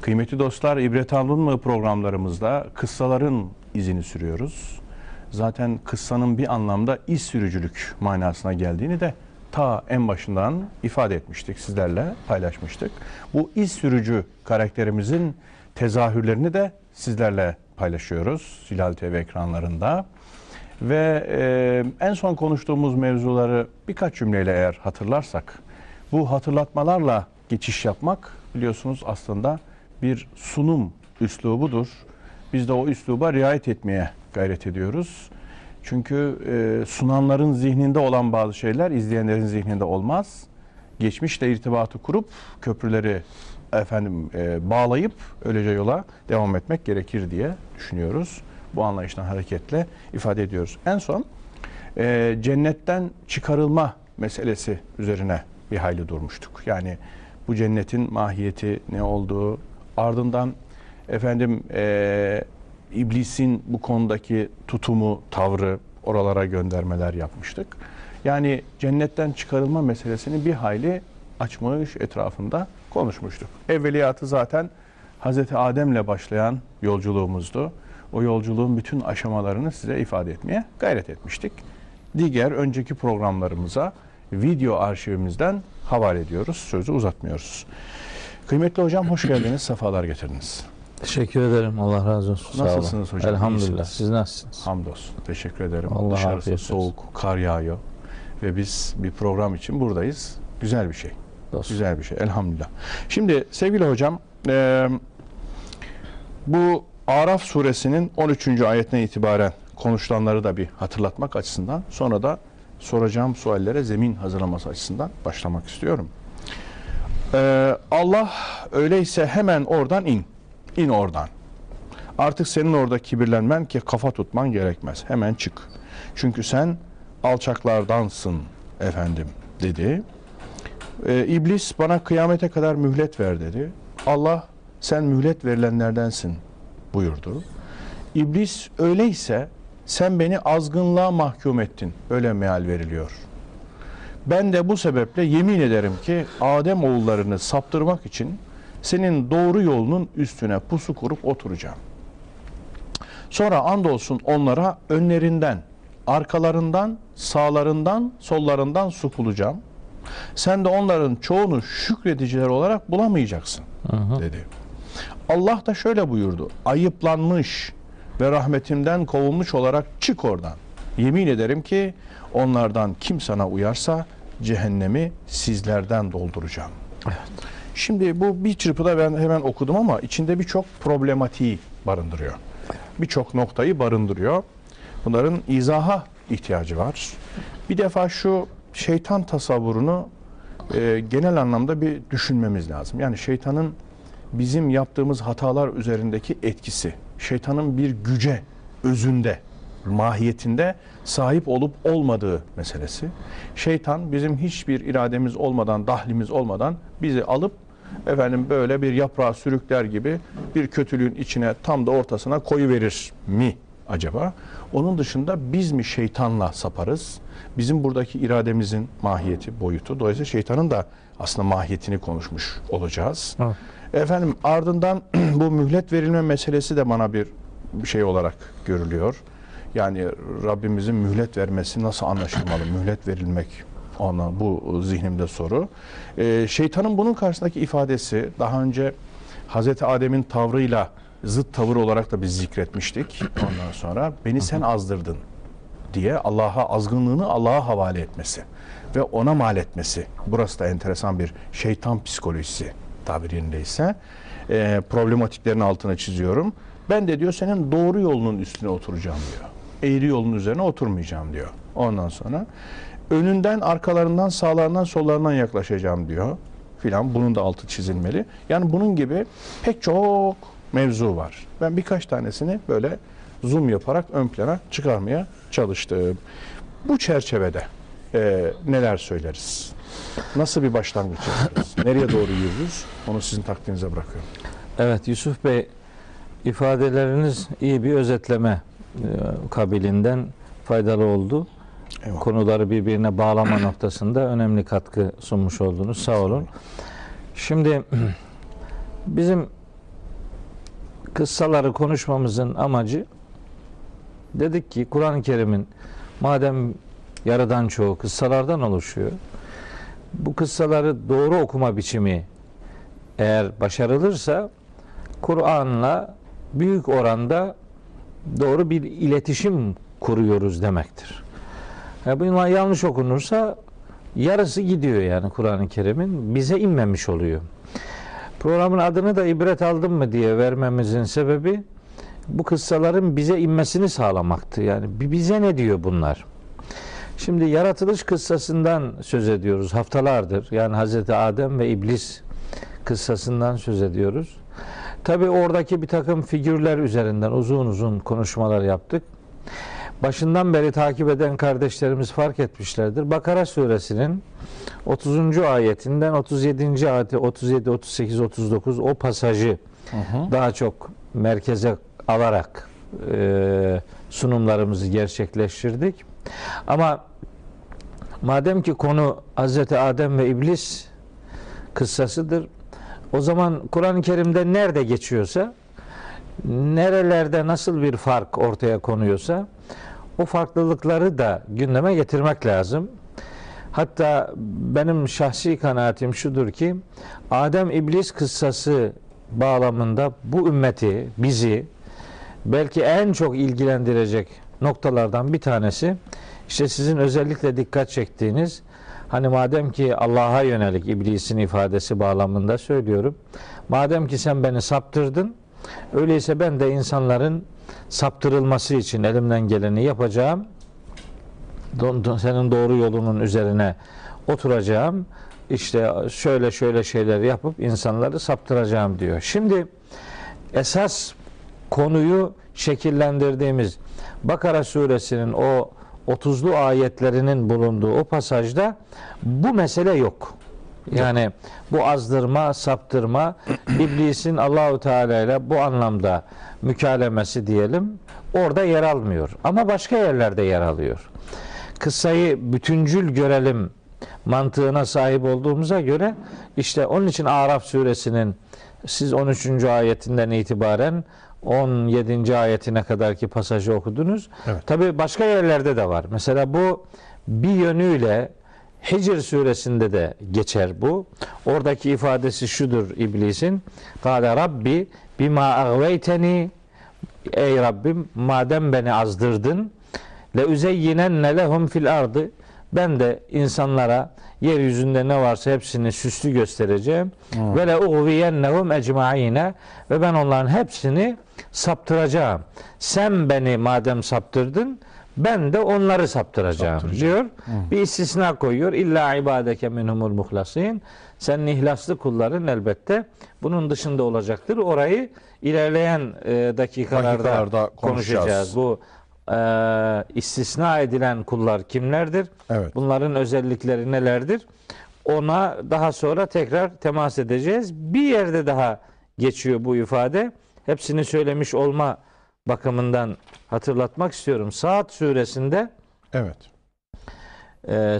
Kıymetli dostlar, İbret Alın mı programlarımızda kıssaların izini sürüyoruz. Zaten kıssanın bir anlamda iz sürücülük manasına geldiğini de ta en başından ifade etmiştik, sizlerle paylaşmıştık. Bu iz sürücü karakterimizin tezahürlerini de sizlerle paylaşıyoruz Hilal TV ekranlarında. Ve e, en son konuştuğumuz mevzuları birkaç cümleyle eğer hatırlarsak, bu hatırlatmalarla geçiş yapmak biliyorsunuz aslında bir sunum üslubudur. Biz de o üsluba riayet etmeye gayret ediyoruz. Çünkü e, sunanların zihninde olan bazı şeyler izleyenlerin zihninde olmaz. Geçmişle irtibatı kurup köprüleri efendim e, bağlayıp öylece yola devam etmek gerekir diye düşünüyoruz. Bu anlayıştan hareketle ifade ediyoruz. En son e, cennetten çıkarılma meselesi üzerine bir hayli durmuştuk. Yani bu cennetin mahiyeti ne olduğu, ardından efendim e, iblisin bu konudaki tutumu, tavrı oralara göndermeler yapmıştık. Yani cennetten çıkarılma meselesini bir hayli açmış etrafında konuşmuştuk. Evveliyatı zaten Hazreti Adem'le başlayan yolculuğumuzdu. O yolculuğun bütün aşamalarını size ifade etmeye gayret etmiştik. Diğer önceki programlarımıza video arşivimizden havale ediyoruz. Sözü uzatmıyoruz. Kıymetli hocam hoş geldiniz, sefalar getirdiniz. Teşekkür ederim. Allah razı olsun. Sağ olun. Nasılsınız hocam? Elhamdülillah. İyisiniz. Siz nasılsınız? Hamdolsun. Teşekkür ederim. Allah Dışarısı soğuk, kar yağıyor ve biz bir program için buradayız. Güzel bir şey. Dostum. Güzel bir şey. Elhamdülillah. Şimdi sevgili hocam, e, bu Araf suresinin 13. ayetine itibaren konuşulanları da bir hatırlatmak açısından sonra da soracağım suallere zemin hazırlaması açısından başlamak istiyorum. E, Allah öyleyse hemen oradan in. İn oradan. Artık senin orada kibirlenmen ki kafa tutman gerekmez. Hemen çık. Çünkü sen alçaklardansın efendim dedi. Ee, İblis bana kıyamete kadar mühlet ver dedi. Allah sen mühlet verilenlerdensin buyurdu. İblis öyleyse sen beni azgınlığa mahkum ettin. Öyle meal veriliyor. Ben de bu sebeple yemin ederim ki Adem oğullarını saptırmak için senin doğru yolunun üstüne pusu kurup oturacağım. Sonra andolsun onlara önlerinden, arkalarından, sağlarından, sollarından sokulacağım. Sen de onların çoğunu şükrediciler olarak bulamayacaksın dedi. Allah da şöyle buyurdu. Ayıplanmış ve rahmetimden kovulmuş olarak çık oradan. Yemin ederim ki onlardan kim sana uyarsa cehennemi sizlerden dolduracağım. Şimdi bu bir çırpıda ben hemen okudum ama içinde birçok problematiği barındırıyor. Birçok noktayı barındırıyor. Bunların izaha ihtiyacı var. Bir defa şu şeytan tasavvurunu e, genel anlamda bir düşünmemiz lazım. Yani şeytanın bizim yaptığımız hatalar üzerindeki etkisi, şeytanın bir güce, özünde, mahiyetinde sahip olup olmadığı meselesi. Şeytan bizim hiçbir irademiz olmadan, dahlimiz olmadan bizi alıp efendim böyle bir yaprağı sürükler gibi bir kötülüğün içine tam da ortasına koyu verir mi acaba? Onun dışında biz mi şeytanla saparız? Bizim buradaki irademizin mahiyeti, boyutu. Dolayısıyla şeytanın da aslında mahiyetini konuşmuş olacağız. Evet. Efendim ardından bu mühlet verilme meselesi de bana bir şey olarak görülüyor. Yani Rabbimizin mühlet vermesi nasıl anlaşılmalı? Mühlet verilmek ona bu zihnimde soru. Ee, şeytanın bunun karşısındaki ifadesi daha önce Hazreti Adem'in tavrıyla zıt tavır olarak da biz zikretmiştik. Ondan sonra beni sen azdırdın diye Allah'a azgınlığını Allah'a havale etmesi ve ona mal etmesi. Burası da enteresan bir şeytan psikolojisi tabir yerindeyse. Ee, problematiklerin altına çiziyorum. Ben de diyor senin doğru yolunun üstüne oturacağım diyor. Eğri yolun üzerine oturmayacağım diyor. Ondan sonra önünden, arkalarından, sağlarından, sollarından yaklaşacağım diyor filan. Bunun da altı çizilmeli. Yani bunun gibi pek çok mevzu var. Ben birkaç tanesini böyle zoom yaparak ön plana çıkarmaya çalıştım. Bu çerçevede e, neler söyleriz? Nasıl bir başlangıç yaparız? Nereye doğru yürürüz? Onu sizin takdirinize bırakıyorum. Evet Yusuf Bey ifadeleriniz iyi bir özetleme kabilinden faydalı oldu. Eyvallah. Konuları birbirine bağlama noktasında önemli katkı sunmuş oldunuz. Sağ olun. Şimdi bizim kıssaları konuşmamızın amacı dedik ki Kur'an-ı Kerim'in madem yarıdan çoğu kıssalardan oluşuyor. Bu kıssaları doğru okuma biçimi eğer başarılırsa Kur'an'la büyük oranda doğru bir iletişim kuruyoruz demektir. Yani bunlar yanlış okunursa yarısı gidiyor yani Kur'an-ı Kerim'in bize inmemiş oluyor. Programın adını da ibret aldım mı diye vermemizin sebebi bu kıssaların bize inmesini sağlamaktı. Yani bize ne diyor bunlar? Şimdi yaratılış kıssasından söz ediyoruz haftalardır. Yani Hazreti Adem ve İblis kıssasından söz ediyoruz. Tabi oradaki bir takım figürler üzerinden uzun uzun konuşmalar yaptık. Başından beri takip eden kardeşlerimiz fark etmişlerdir. Bakara suresinin 30. ayetinden 37. ayeti 37, 38, 39 o pasajı hı hı. daha çok merkeze alarak e, sunumlarımızı gerçekleştirdik. Ama madem ki konu Hazreti Adem ve İblis kıssasıdır. O zaman Kur'an-ı Kerim'de nerede geçiyorsa, nerelerde nasıl bir fark ortaya konuyorsa o farklılıkları da gündeme getirmek lazım. Hatta benim şahsi kanaatim şudur ki Adem İblis kıssası bağlamında bu ümmeti, bizi belki en çok ilgilendirecek noktalardan bir tanesi işte sizin özellikle dikkat çektiğiniz hani madem ki Allah'a yönelik iblisin ifadesi bağlamında söylüyorum. Madem ki sen beni saptırdın öyleyse ben de insanların saptırılması için elimden geleni yapacağım. Senin doğru yolunun üzerine oturacağım. İşte şöyle şöyle şeyler yapıp insanları saptıracağım diyor. Şimdi esas konuyu şekillendirdiğimiz Bakara suresinin o 30'lu ayetlerinin bulunduğu o pasajda bu mesele yok. Yani bu azdırma, saptırma, iblisin Allahu Teala ile bu anlamda mükalemesi diyelim orada yer almıyor. Ama başka yerlerde yer alıyor. Kıssayı bütüncül görelim mantığına sahip olduğumuza göre işte onun için Araf suresinin siz 13. ayetinden itibaren 17. ayetine kadarki pasajı okudunuz. Evet. Tabi başka yerlerde de var. Mesela bu bir yönüyle Hicr suresinde de geçer bu. Oradaki ifadesi şudur iblisin. Kale Rabbi bima agveyteni Ey Rabbim madem beni azdırdın le uzeyyinenne lehum fil ardı ben de insanlara yeryüzünde ne varsa hepsini süslü göstereceğim. Hmm. Ve le ugviyennehum ecmaine ve ben onların hepsini saptıracağım. Sen beni madem saptırdın ben de onları saptıracağım diyor. Hmm. Bir istisna koyuyor. İlla ibadeke minhumul muhlasin. Senin ihlaslı kulların elbette bunun dışında olacaktır. Orayı ilerleyen e, dakikalarda, dakikalarda konuşacağız. Bu e, istisna edilen kullar kimlerdir? Evet. Bunların özellikleri nelerdir? Ona daha sonra tekrar temas edeceğiz. Bir yerde daha geçiyor bu ifade. Hepsini söylemiş olma bakımından hatırlatmak istiyorum. Saat suresinde Evet.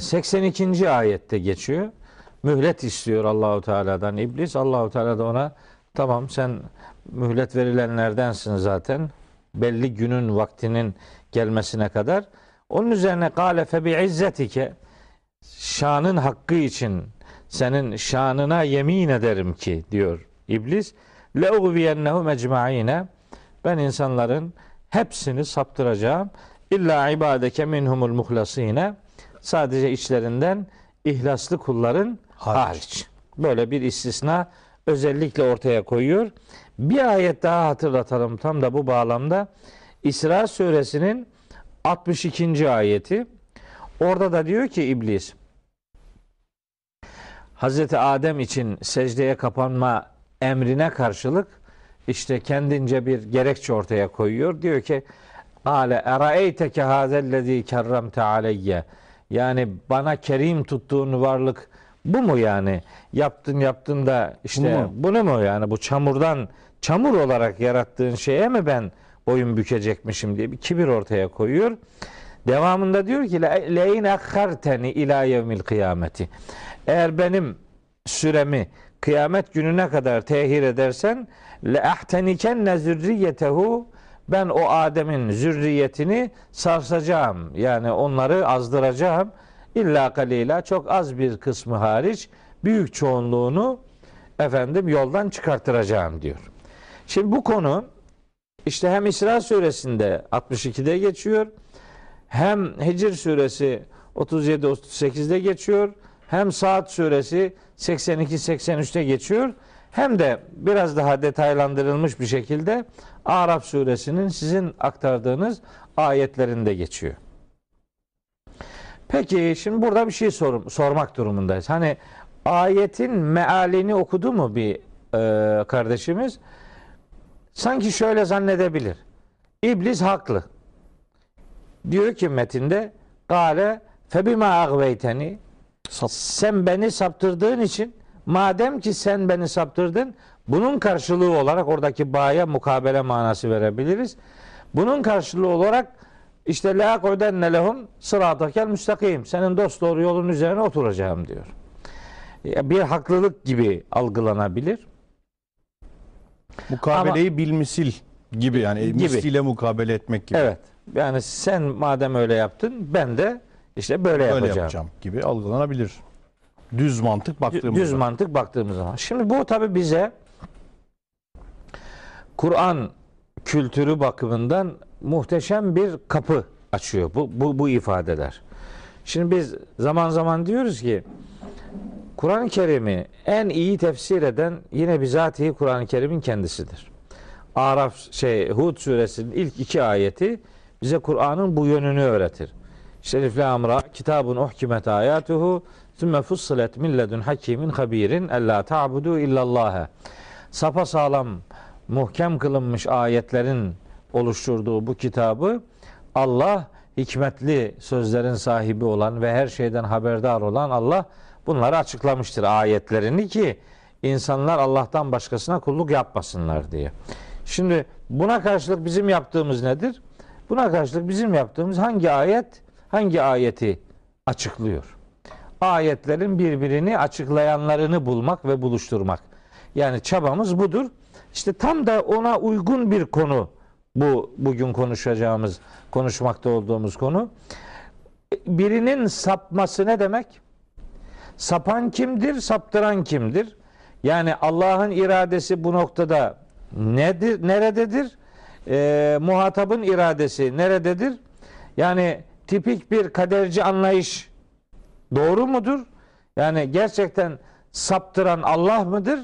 82. E, ayette geçiyor. Mühlet istiyor Allahu Teala'dan iblis. Allahu Teala da ona tamam sen mühlet verilenlerdensin zaten. Belli günün vaktinin gelmesine kadar. Onun üzerine kâle fe bi izzetike şanın hakkı için senin şanına yemin ederim ki diyor iblis. Le ugviyennehum ecmaine ben insanların hepsini saptıracağım. İlla ibadeke minhumul muhlasine sadece içlerinden ihlaslı kulların hariç. hariç. Böyle bir istisna özellikle ortaya koyuyor. Bir ayet daha hatırlatalım tam da bu bağlamda. İsra suresinin 62. ayeti. Orada da diyor ki iblis Hazreti Adem için secdeye kapanma emrine karşılık işte kendince bir gerekçe ortaya koyuyor. Diyor ki Ale eraeyteke hazellezî kerremte aleyye yani bana kerim tuttuğun varlık bu mu yani? Yaptın yaptın da işte bu mu? bunu mu yani bu çamurdan çamur olarak yarattığın şeye mi ben boyun bükecekmişim diye bir kibir ortaya koyuyor. Devamında diyor ki leyn akharteni ila yevmil kıyameti. Eğer benim süremi kıyamet gününe kadar tehir edersen le ahtenikenne zürriyetehu ben o Adem'in zürriyetini sarsacağım. Yani onları azdıracağım. İlla kalila çok az bir kısmı hariç büyük çoğunluğunu efendim yoldan çıkarttıracağım diyor. Şimdi bu konu işte hem İsra suresinde 62'de geçiyor. Hem Hicr suresi 37-38'de geçiyor. Hem Saat suresi 82-83'te geçiyor. Hem de biraz daha detaylandırılmış bir şekilde Araf suresinin sizin aktardığınız ayetlerinde geçiyor. Peki şimdi burada bir şey sor, sormak durumundayız. Hani ayetin mealini okudu mu bir e, kardeşimiz? Sanki şöyle zannedebilir. İblis haklı. Diyor ki metinde Gale febima agveyteni Sap. sen beni saptırdığın için madem ki sen beni saptırdın bunun karşılığı olarak oradaki bağya mukabele manası verebiliriz. Bunun karşılığı olarak işte la kodenne lehum sıratakel müstakim. Senin dost doğru yolun üzerine oturacağım diyor. Bir haklılık gibi algılanabilir. Mukabeleyi bilmisil gibi yani Gibi. misliyle mukabele etmek gibi. Evet. Yani sen madem öyle yaptın ben de işte böyle, Böyle yapacağım. yapacağım gibi algılanabilir. Düz mantık baktığımızda. Düz mantık baktığımız zaman. Şimdi bu tabi bize Kur'an kültürü bakımından muhteşem bir kapı açıyor bu, bu, bu ifadeler. Şimdi biz zaman zaman diyoruz ki Kur'an-ı Kerim'i en iyi tefsir eden yine bizatihi Kur'an-ı Kerim'in kendisidir. Araf şey Hud suresinin ilk iki ayeti bize Kur'an'ın bu yönünü öğretir. İşte Elif Lam Ra kitabun uhkimet ayatuhu sümme fussilet min ledun hakimin habirin ella ta'budu illallah. Sapa sağlam muhkem kılınmış ayetlerin oluşturduğu bu kitabı Allah hikmetli sözlerin sahibi olan ve her şeyden haberdar olan Allah bunları açıklamıştır ayetlerini ki insanlar Allah'tan başkasına kulluk yapmasınlar diye. Şimdi buna karşılık bizim yaptığımız nedir? Buna karşılık bizim yaptığımız hangi ayet hangi ayeti açıklıyor? Ayetlerin birbirini açıklayanlarını bulmak ve buluşturmak. Yani çabamız budur. İşte tam da ona uygun bir konu bu bugün konuşacağımız, konuşmakta olduğumuz konu. Birinin sapması ne demek? Sapan kimdir, saptıran kimdir? Yani Allah'ın iradesi bu noktada nedir, nerededir? Ee, muhatabın iradesi nerededir? Yani tipik bir kaderci anlayış doğru mudur? Yani gerçekten saptıran Allah mıdır?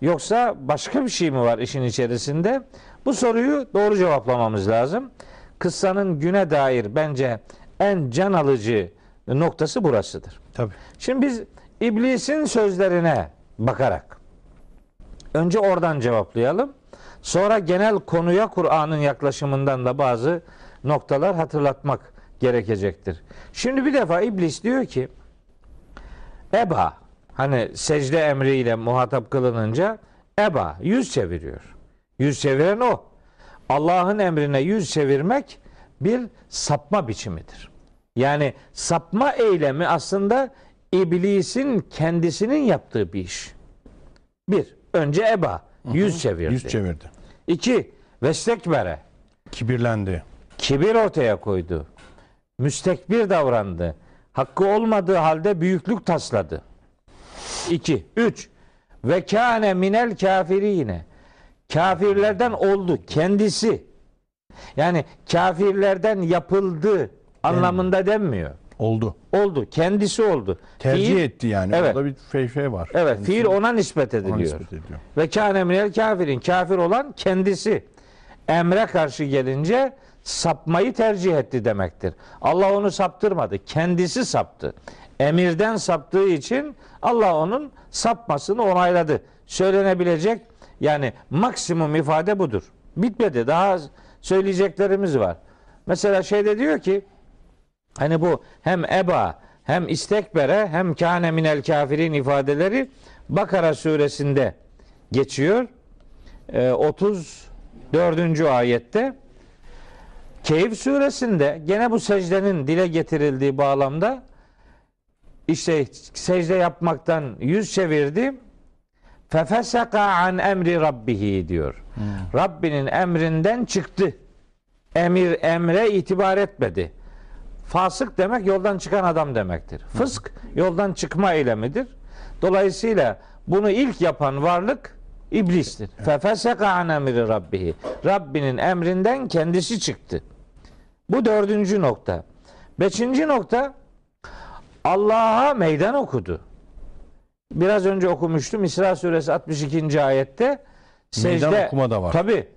Yoksa başka bir şey mi var işin içerisinde? Bu soruyu doğru cevaplamamız lazım. Kıssanın güne dair bence en can alıcı noktası burasıdır. Tabii. Şimdi biz iblisin sözlerine bakarak önce oradan cevaplayalım. Sonra genel konuya Kur'an'ın yaklaşımından da bazı noktalar hatırlatmak gerekecektir. Şimdi bir defa iblis diyor ki Eba hani secde emriyle muhatap kılınınca Eba yüz çeviriyor. Yüz çeviren o. Allah'ın emrine yüz çevirmek bir sapma biçimidir. Yani sapma eylemi aslında iblisin kendisinin yaptığı bir iş. Bir, önce eba, yüz çevirdi. Yüz çevirdi. İki, vestekbere, Kibirlendi. kibir ortaya koydu. Müstekbir davrandı. Hakkı olmadığı halde büyüklük tasladı. İki, üç, ve kâne minel kafirine. Kafirlerden oldu kendisi. Yani kafirlerden yapıldı anlamında denmiyor. Oldu. Oldu. Kendisi oldu. Tercih Fiil- etti yani. Evet. Orada bir feyfe var. Evet, Kendisi fiil ona nispet ona ediliyor. nispet ediliyor. Ve kâne minel kafirin. Kafir olan kendisi. Emre karşı gelince sapmayı tercih etti demektir. Allah onu saptırmadı. Kendisi saptı. Emirden saptığı için Allah onun sapmasını onayladı. Söylenebilecek yani maksimum ifade budur. Bitmedi. Daha söyleyeceklerimiz var. Mesela şeyde diyor ki Hani bu hem eba hem istekbere hem kâne minel kafirin ifadeleri Bakara suresinde geçiyor. Ee, 34. ayette Keyif suresinde gene bu secdenin dile getirildiği bağlamda işte secde yapmaktan yüz çevirdi Fefeseka an emri rabbihi diyor. Rabbinin emrinden çıktı. Emir emre itibar etmedi. Fasık demek yoldan çıkan adam demektir. Fısk yoldan çıkma eylemidir. Dolayısıyla bunu ilk yapan varlık iblistir. Fefeseka an emri rabbihi. Rabbinin emrinden kendisi çıktı. Bu dördüncü nokta. Beşinci nokta Allah'a meydan okudu. Biraz önce okumuştum İsra suresi 62. ayette Meydan okuma da var. Tabi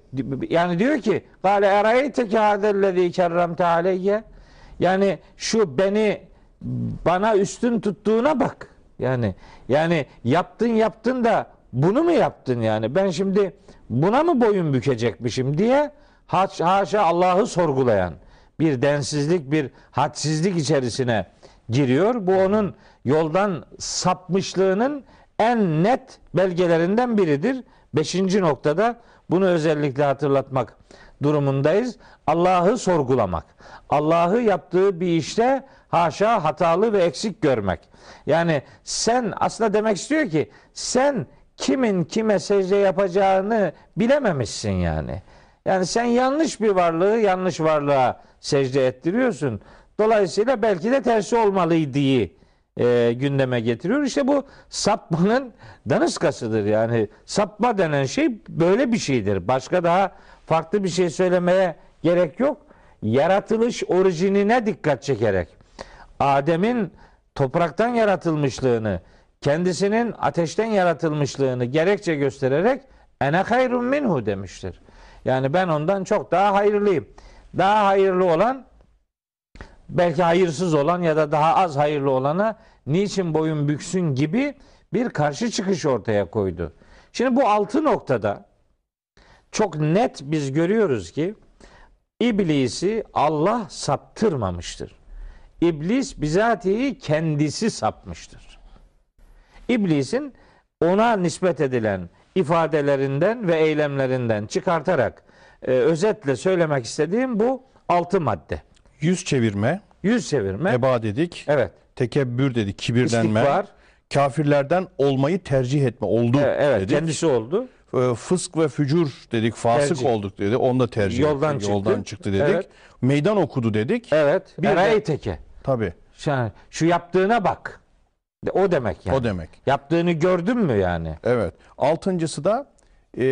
yani diyor ki Gale erayteke hadellezî kerremte aleyye yani şu beni bana üstün tuttuğuna bak. Yani yani yaptın yaptın da bunu mu yaptın yani? Ben şimdi buna mı boyun bükecekmişim diye haş- haşa Allah'ı sorgulayan bir densizlik, bir hadsizlik içerisine giriyor. Bu onun yoldan sapmışlığının en net belgelerinden biridir. Beşinci noktada bunu özellikle hatırlatmak durumundayız. Allah'ı sorgulamak. Allah'ı yaptığı bir işte haşa hatalı ve eksik görmek. Yani sen aslında demek istiyor ki sen kimin kime secde yapacağını bilememişsin yani. Yani sen yanlış bir varlığı yanlış varlığa secde ettiriyorsun. Dolayısıyla belki de tersi olmalıydı e, gündeme getiriyor. İşte bu sapmanın daniskasıdır. Yani sapma denen şey böyle bir şeydir. Başka daha farklı bir şey söylemeye gerek yok. Yaratılış orijinine dikkat çekerek Adem'in topraktan yaratılmışlığını, kendisinin ateşten yaratılmışlığını gerekçe göstererek ene hayrun minhu demiştir. Yani ben ondan çok daha hayırlıyım. Daha hayırlı olan belki hayırsız olan ya da daha az hayırlı olana niçin boyun büksün gibi bir karşı çıkış ortaya koydu. Şimdi bu altı noktada çok net biz görüyoruz ki İblisi Allah saptırmamıştır. İblis bizatihi kendisi sapmıştır. İblisin ona nispet edilen ifadelerinden ve eylemlerinden çıkartarak e, özetle söylemek istediğim bu altı madde. Yüz çevirme, Yüz çevirme. eba dedik, evet. tekebbür dedik, kibirlenme, İstikbar. kafirlerden olmayı tercih etme oldu Evet, evet dedik. kendisi oldu. E, Fısk ve fücur dedik, fasık Tercih. olduk dedi. Onu da tercih Yoldan ettik, çıktı. yoldan çıktı dedik. Evet. Meydan okudu dedik. Evet. Bir de- Eray teke. Tabii. Yani şu yaptığına bak. O demek yani. O demek. Yaptığını gördün mü yani? Evet. Altıncısı da e,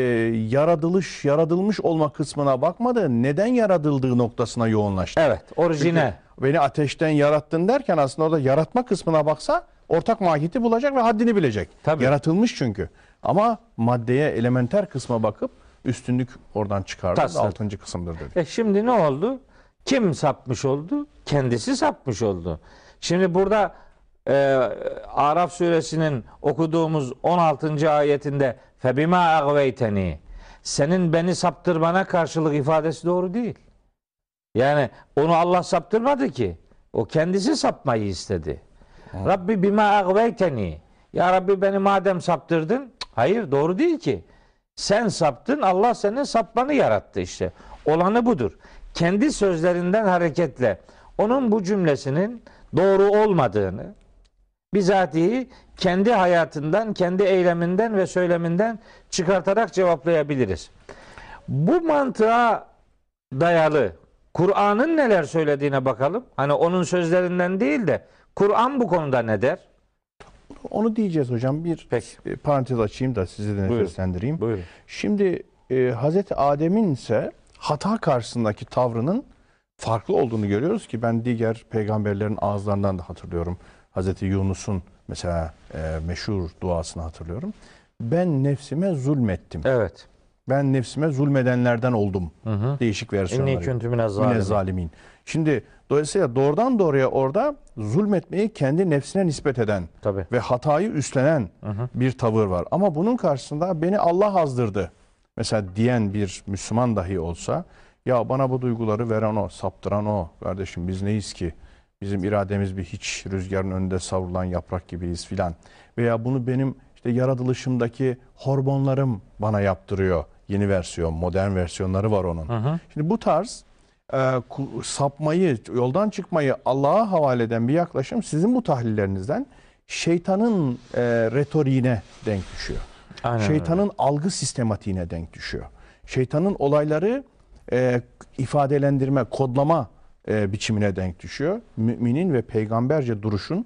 yaratılış, yaratılmış olma kısmına bakmadı. Neden yaratıldığı noktasına yoğunlaştı. Evet. Orijine. Çünkü beni ateşten yarattın derken aslında orada yaratma kısmına baksa ortak mahiyeti bulacak ve haddini bilecek. Tabii. Yaratılmış çünkü. Ama maddeye, elementer kısma bakıp üstünlük oradan çıkardı. Tasladı. Altıncı kısımdır dedi. E şimdi ne oldu? Kim sapmış oldu? Kendisi sapmış oldu. Şimdi burada e, Araf suresinin okuduğumuz 16. ayetinde febima agveyteni senin beni saptırmana karşılık ifadesi doğru değil. Yani onu Allah saptırmadı ki. O kendisi sapmayı istedi. Rabbi bima agveyteni. Ya Rabbi beni madem saptırdın. Hayır doğru değil ki. Sen saptın Allah senin sapmanı yarattı işte. Olanı budur. Kendi sözlerinden hareketle onun bu cümlesinin doğru olmadığını bizatihi kendi hayatından, kendi eyleminden ve söyleminden çıkartarak cevaplayabiliriz. Bu mantığa dayalı Kur'an'ın neler söylediğine bakalım. Hani onun sözlerinden değil de Kur'an bu konuda ne der? Onu diyeceğiz hocam. Bir Peki. e, parantez açayım da sizi de nefeslendireyim. Buyurun. Şimdi e, Hazreti Adem'in ise hata karşısındaki tavrının farklı olduğunu görüyoruz ki ben diğer peygamberlerin ağızlarından da hatırlıyorum. Hazreti Yunus'un mesela e, meşhur duasını hatırlıyorum. Ben nefsime zulmettim. Evet. Ben nefsime zulmedenlerden oldum. Hı hı. Değişik versiyonları. İnni küntü zalimin. Şimdi dolayısıyla doğrudan doğruya orada zulmetmeyi kendi nefsine nispet eden Tabii. ve hatayı üstlenen bir tavır var. Ama bunun karşısında beni Allah azdırdı. Mesela diyen bir Müslüman dahi olsa ya bana bu duyguları veren o, saptıran o. Kardeşim biz neyiz ki? Bizim irademiz bir hiç rüzgarın önünde savrulan yaprak gibiyiz filan. Veya bunu benim işte yaratılışımdaki hormonlarım bana yaptırıyor. Yeni versiyon, modern versiyonları var onun. Şimdi bu tarz e, sapmayı, yoldan çıkmayı Allah'a havale eden bir yaklaşım sizin bu tahlillerinizden şeytanın e, retoriğine denk düşüyor. Aynen Şeytanın algı sistematiğine denk düşüyor. Şeytanın olayları e, ifadelendirme, kodlama e, biçimine denk düşüyor. Müminin ve peygamberce duruşun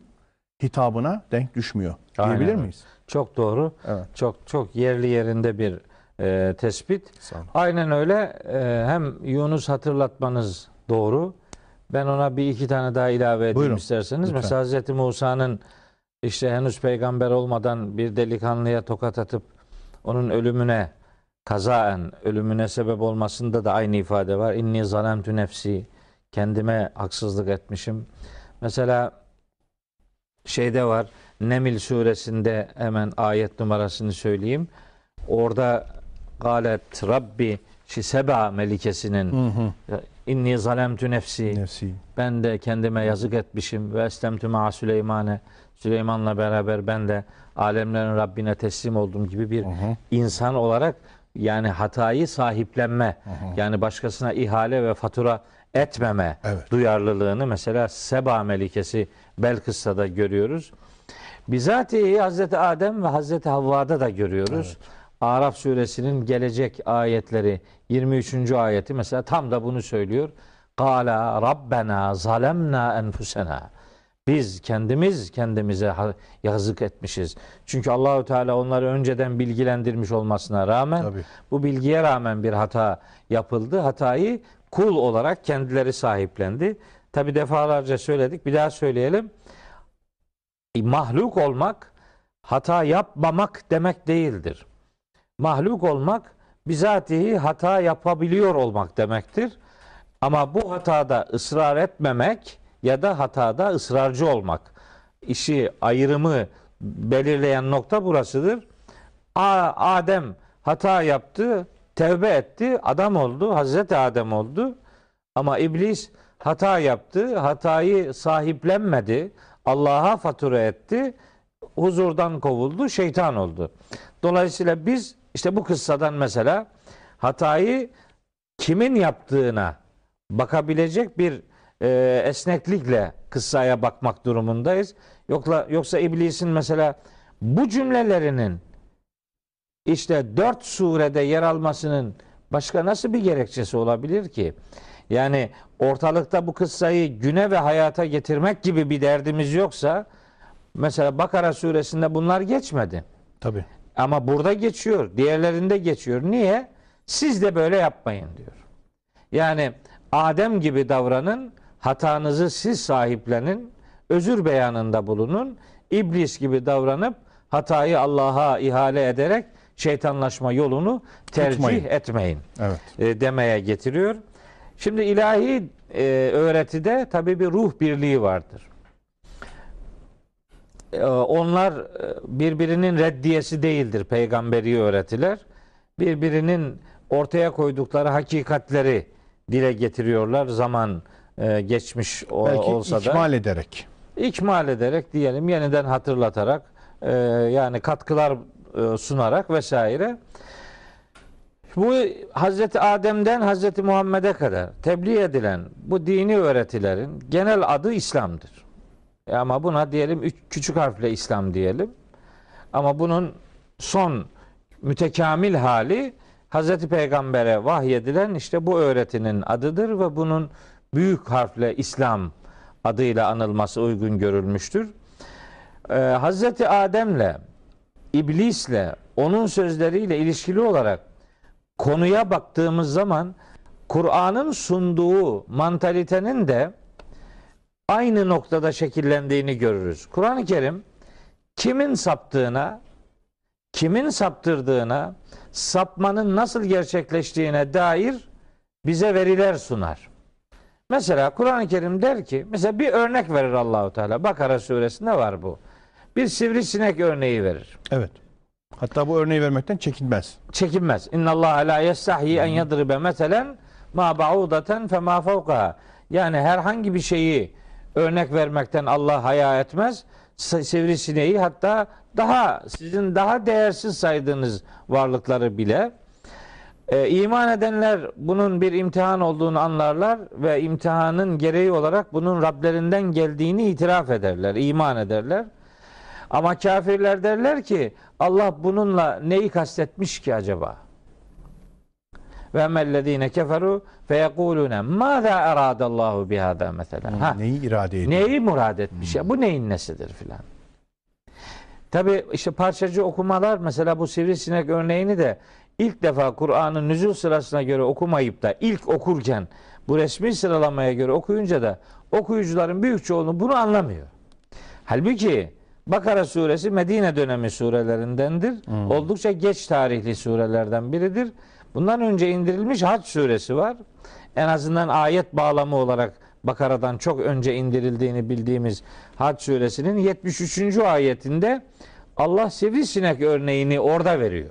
hitabına denk düşmüyor. Aynen Diyebilir miyiz? Çok doğru. Evet. Çok çok yerli yerinde bir e, tespit. Aynen öyle. E, hem Yunus hatırlatmanız doğru. Ben ona bir iki tane daha ilave edeyim Buyurun, isterseniz. lütfen. Mesela Hazreti Musa'nın işte henüz peygamber olmadan bir delikanlıya tokat atıp onun ölümüne kazaen ölümüne sebep olmasında da aynı ifade var. İnni zalemtu nefsi kendime haksızlık etmişim. Mesela şeyde var Nemil suresinde hemen ayet numarasını söyleyeyim. Orada galet Rabbi şi seba melikesinin Hı hı. inni zalemtu nefsi Nefsi. ben de kendime yazık etmişim ve estemtü ma Süleyman'e Süleyman'la beraber ben de alemlerin Rabbine teslim oldum gibi bir Hı hı. insan olarak yani hatayı sahiplenme yani başkasına ihale ve fatura etmeme Evet. duyarlılığını mesela Seba Melikesi Belkıs'ta da görüyoruz. Bizatihi Hazreti Adem ve Hazreti Havva'da da görüyoruz. Araf suresinin gelecek ayetleri 23. ayeti mesela tam da bunu söylüyor. Kala Rabbena zalemna enfusena. Biz kendimiz kendimize yazık etmişiz. Çünkü Allahü Teala onları önceden bilgilendirmiş olmasına rağmen Tabii. bu bilgiye rağmen bir hata yapıldı. Hatayı kul olarak kendileri sahiplendi. Tabi defalarca söyledik. Bir daha söyleyelim. E, Mahluk olmak hata yapmamak demek değildir. Mahluk olmak bizatihi hata yapabiliyor olmak demektir. Ama bu hatada ısrar etmemek ya da hatada ısrarcı olmak. İşi ayrımı belirleyen nokta burasıdır. Adem hata yaptı, tevbe etti, adam oldu, Hazreti Adem oldu. Ama iblis hata yaptı, hatayı sahiplenmedi, Allah'a fatura etti, huzurdan kovuldu, şeytan oldu. Dolayısıyla biz işte bu kıssadan mesela hatayı kimin yaptığına bakabilecek bir e, esneklikle kıssaya bakmak durumundayız. Yoksa, yoksa iblisin mesela bu cümlelerinin işte dört surede yer almasının başka nasıl bir gerekçesi olabilir ki? Yani ortalıkta bu kıssayı güne ve hayata getirmek gibi bir derdimiz yoksa mesela Bakara suresinde bunlar geçmedi. Tabii. Ama burada geçiyor. Diğerlerinde geçiyor. Niye? Siz de böyle yapmayın diyor. Yani Adem gibi davranın, hatanızı siz sahiplenin, özür beyanında bulunun. İblis gibi davranıp hatayı Allah'a ihale ederek şeytanlaşma yolunu tercih Tutmayın. etmeyin Evet. e, demeye getiriyor. Şimdi ilahi e, öğretide tabii bir ruh birliği vardır. E, onlar e, birbirinin reddiyesi değildir peygamberi öğretiler. Birbirinin ortaya koydukları hakikatleri dile getiriyorlar zaman e, geçmiş o- Belki olsa da ikmal ederek. ikmal ederek diyelim yeniden hatırlatarak e, yani katkılar sunarak vesaire. Bu Hazreti Adem'den Hazreti Muhammed'e kadar tebliğ edilen bu dini öğretilerin genel adı İslam'dır. E ama buna diyelim üç, küçük harfle İslam diyelim. Ama bunun son mütekamil hali Hazreti Peygamber'e vahyedilen işte bu öğretinin adıdır ve bunun büyük harfle İslam adıyla anılması uygun görülmüştür. Ee, Hazreti Adem'le, iblisle, onun sözleriyle ilişkili olarak konuya baktığımız zaman Kur'an'ın sunduğu mantalitenin de aynı noktada şekillendiğini görürüz. Kur'an-ı Kerim kimin saptığına, kimin saptırdığına, sapmanın nasıl gerçekleştiğine dair bize veriler sunar. Mesela Kur'an-ı Kerim der ki, mesela bir örnek verir Allahu Teala. Bakara suresinde var bu. Bir sivrisinek örneği verir. Evet. Hatta bu örneği vermekten çekinmez. Çekinmez. İnna Allah la yestahyi en yadribe meselen ma ba'udaten fe ma fevkaha. Yani herhangi bir şeyi örnek vermekten Allah haya etmez. Sivrisineği hatta daha sizin daha değersiz saydığınız varlıkları bile e, iman edenler bunun bir imtihan olduğunu anlarlar ve imtihanın gereği olarak bunun Rablerinden geldiğini itiraf ederler, iman ederler. Ama kafirler derler ki Allah bununla neyi kastetmiş ki acaba? Ve mellezine keferu fe yekulune maza eradallahu bihada mesela. Ha, Neyi irade ediyor? Neyi murad etmiş ya? Bu neyin nesidir filan. Tabi işte parçacı okumalar mesela bu sivrisinek örneğini de ilk defa Kur'an'ın nüzul sırasına göre okumayıp da ilk okurken bu resmi sıralamaya göre okuyunca da okuyucuların büyük çoğunluğu bunu anlamıyor. Halbuki Bakara suresi Medine dönemi surelerindendir. Oldukça geç tarihli surelerden biridir. Bundan önce indirilmiş Hac suresi var. En azından ayet bağlamı olarak Bakara'dan çok önce indirildiğini bildiğimiz Hac suresinin 73. ayetinde Allah sivrisinek örneğini orada veriyor.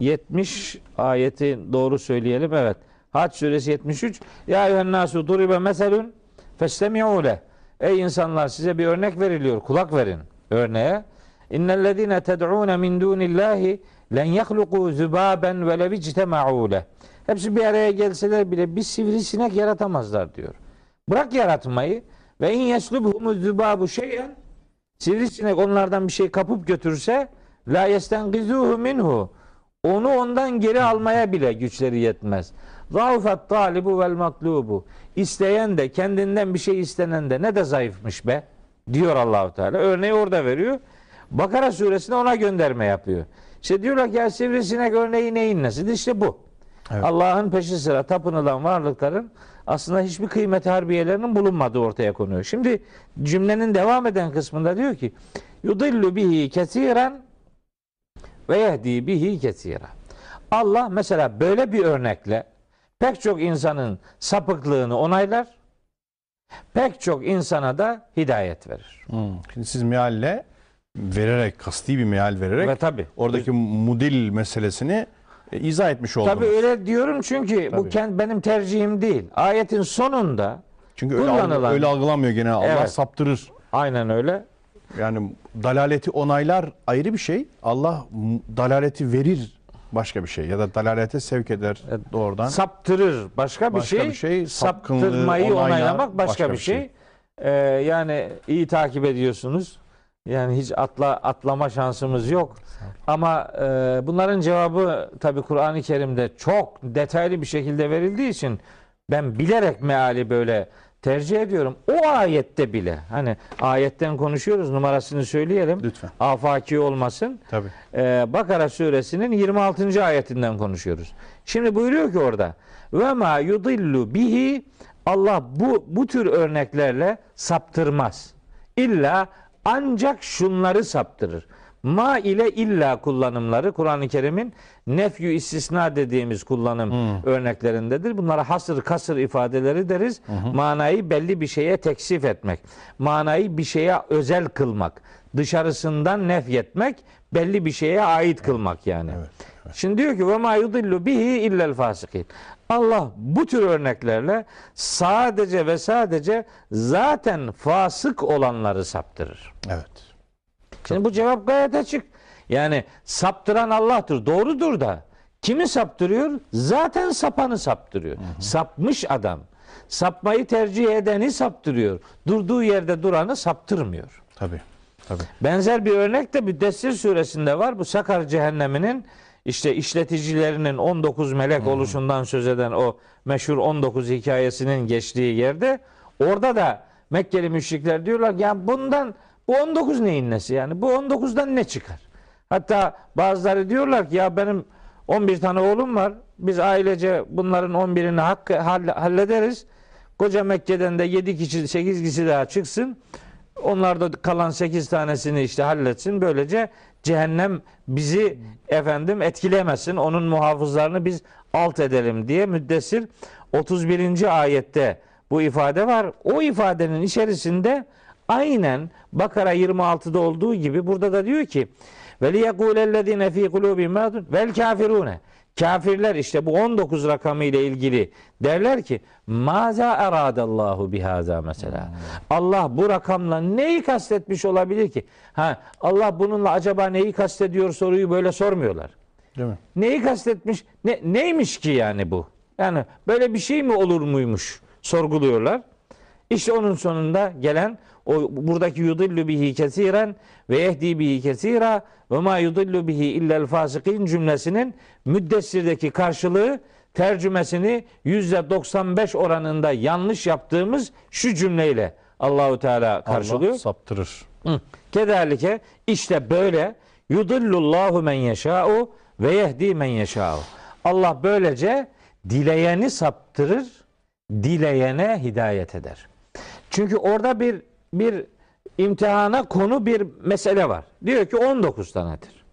70 ayeti doğru söyleyelim. Evet. Hac suresi 73. Ya eyyühen nasu duribe meselun festemi'u leh. Ey insanlar size bir örnek veriliyor. Kulak verin örneğe. İnnellezine ted'ûne min dûnillâhi len yahluku zübâben ve lev ictema'û. Hepsi bir araya gelseler bile bir sivrisinek yaratamazlar diyor. Bırak yaratmayı ve in yeslubhumu zübâbu şeyen sivrisinek onlardan bir şey kapıp götürse la yestengizuhu minhu onu ondan geri almaya bile güçleri yetmez. Zaufat talibu vel matlubu. İsteyen de kendinden bir şey istenen de ne de zayıfmış be diyor Allahu Teala. Örneği orada veriyor. Bakara suresine ona gönderme yapıyor. İşte diyorlar ki ya sivrisinek örneği neyin nesidir? İşte bu. Evet. Allah'ın peşi sıra tapınılan varlıkların aslında hiçbir kıymeti harbiyelerinin bulunmadığı ortaya konuyor. Şimdi cümlenin devam eden kısmında diyor ki yudillu bihi kesiren ve yehdi bihi kesira. Allah mesela böyle bir örnekle pek çok insanın sapıklığını onaylar. Pek çok insana da hidayet verir. Hmm. Şimdi siz mealle vererek, kasti bir meal vererek Ve tabi. oradaki mudil meselesini e, izah etmiş oldunuz. Tabi öyle diyorum çünkü bu Tabii. kend, benim tercihim değil. Ayetin sonunda Çünkü öyle, kullanılan- öyle algılanmıyor genel. Allah Evet. saptırır. aynen öyle. Yani dalaleti onaylar ayrı bir şey. Allah dalaleti verir başka bir şey. Ya da dalalete sevk eder doğrudan. Saptırır başka bir Başka şey. bir şey, Saptırmayı onaylar onaylamak başka, başka bir bir şey. şey. Ee, yani iyi takip ediyorsunuz. Yani hiç atla atlama şansımız yok. Ama e, bunların cevabı tabi Kur'an-ı Kerim'de çok detaylı bir şekilde verildiği için ben bilerek meali böyle tercih ediyorum. O ayette bile hani ayetten konuşuyoruz numarasını söyleyelim. Lütfen. Afaki olmasın. Tabii. Ee, Bakara suresinin 26. ayetinden konuşuyoruz. Şimdi buyuruyor ki orada ve ma yudillu bihi Allah bu bu tür örneklerle saptırmaz. İlla ancak şunları saptırır. Ma ile illa kullanımları Kur'an-ı Kerim'in nefyü istisna dediğimiz kullanım örneklerindedir. Bunlara hasır kasır ifadeleri deriz. Manayı belli bir şeye teksif etmek. Manayı bir şeye özel kılmak. Dışarısından nefyetmek, belli bir şeye ait kılmak yani. Şimdi diyor ki ve ma yudillu bihi illel fasikin. Allah bu tür örneklerle sadece ve sadece zaten fasık olanları saptırır. Evet. Şimdi bu cevap gayet açık. Yani saptıran Allah'tır. Doğrudur da. Kimi saptırıyor? Zaten sapanı saptırıyor. Sapmış adam. Sapmayı tercih edeni saptırıyor. Durduğu yerde duranı saptırmıyor. Tabii. Tabii. Benzer bir örnek de Müddessir suresinde var. Bu Sakar cehenneminin işte işleticilerinin 19 melek oluşundan söz eden o meşhur 19 hikayesinin geçtiği yerde orada da Mekkeli müşrikler diyorlar ki ya bundan bu 19 neyin nesi yani bu 19'dan ne çıkar? Hatta bazıları diyorlar ki ya benim 11 tane oğlum var. Biz ailece bunların 11'ini hakkı halle- hallederiz. Koca Mekke'den de 7 kişi 8 kişi daha çıksın. Onlar da kalan 8 tanesini işte halletsin. Böylece cehennem bizi efendim etkilemesin. Onun muhafızlarını biz alt edelim diye müddessir 31. ayette bu ifade var. O ifadenin içerisinde aynen Bakara 26'da olduğu gibi burada da diyor ki ve liyekûlellezîne fî kulûbihim mâdun vel kafirûne Kafirler işte bu 19 rakamı ile ilgili derler ki maza eradallahu bihaza mesela. Allah bu rakamla neyi kastetmiş olabilir ki? Ha Allah bununla acaba neyi kastediyor soruyu böyle sormuyorlar. Değil mi? Neyi kastetmiş? Ne, neymiş ki yani bu? Yani böyle bir şey mi olur muymuş? Sorguluyorlar. İşte onun sonunda gelen o buradaki yudillu bihi kesiren ve yehdi bihi kesira ve ma yudillu bihi illel fasikin cümlesinin müddessirdeki karşılığı tercümesini yüzde 95 oranında yanlış yaptığımız şu cümleyle Allahu Teala karşılıyor. Allah saptırır. Hı. Kedalike işte böyle yudillullahu men yeşâ'u ve yehdi men yeşâ'u. Allah böylece dileyeni saptırır, dileyene hidayet eder. Çünkü orada bir bir imtihana konu bir mesele var. Diyor ki 19 tanedir.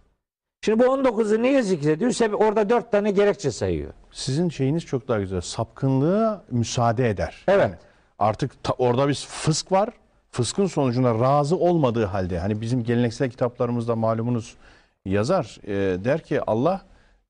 Şimdi bu 19'u niye zikrediyor? Sebep orada 4 tane gerekçe sayıyor. Sizin şeyiniz çok daha güzel. Sapkınlığa müsaade eder. Evet. Yani artık ta- orada bir fısk var. Fıskın sonucunda razı olmadığı halde hani bizim geleneksel kitaplarımızda malumunuz yazar e, der ki Allah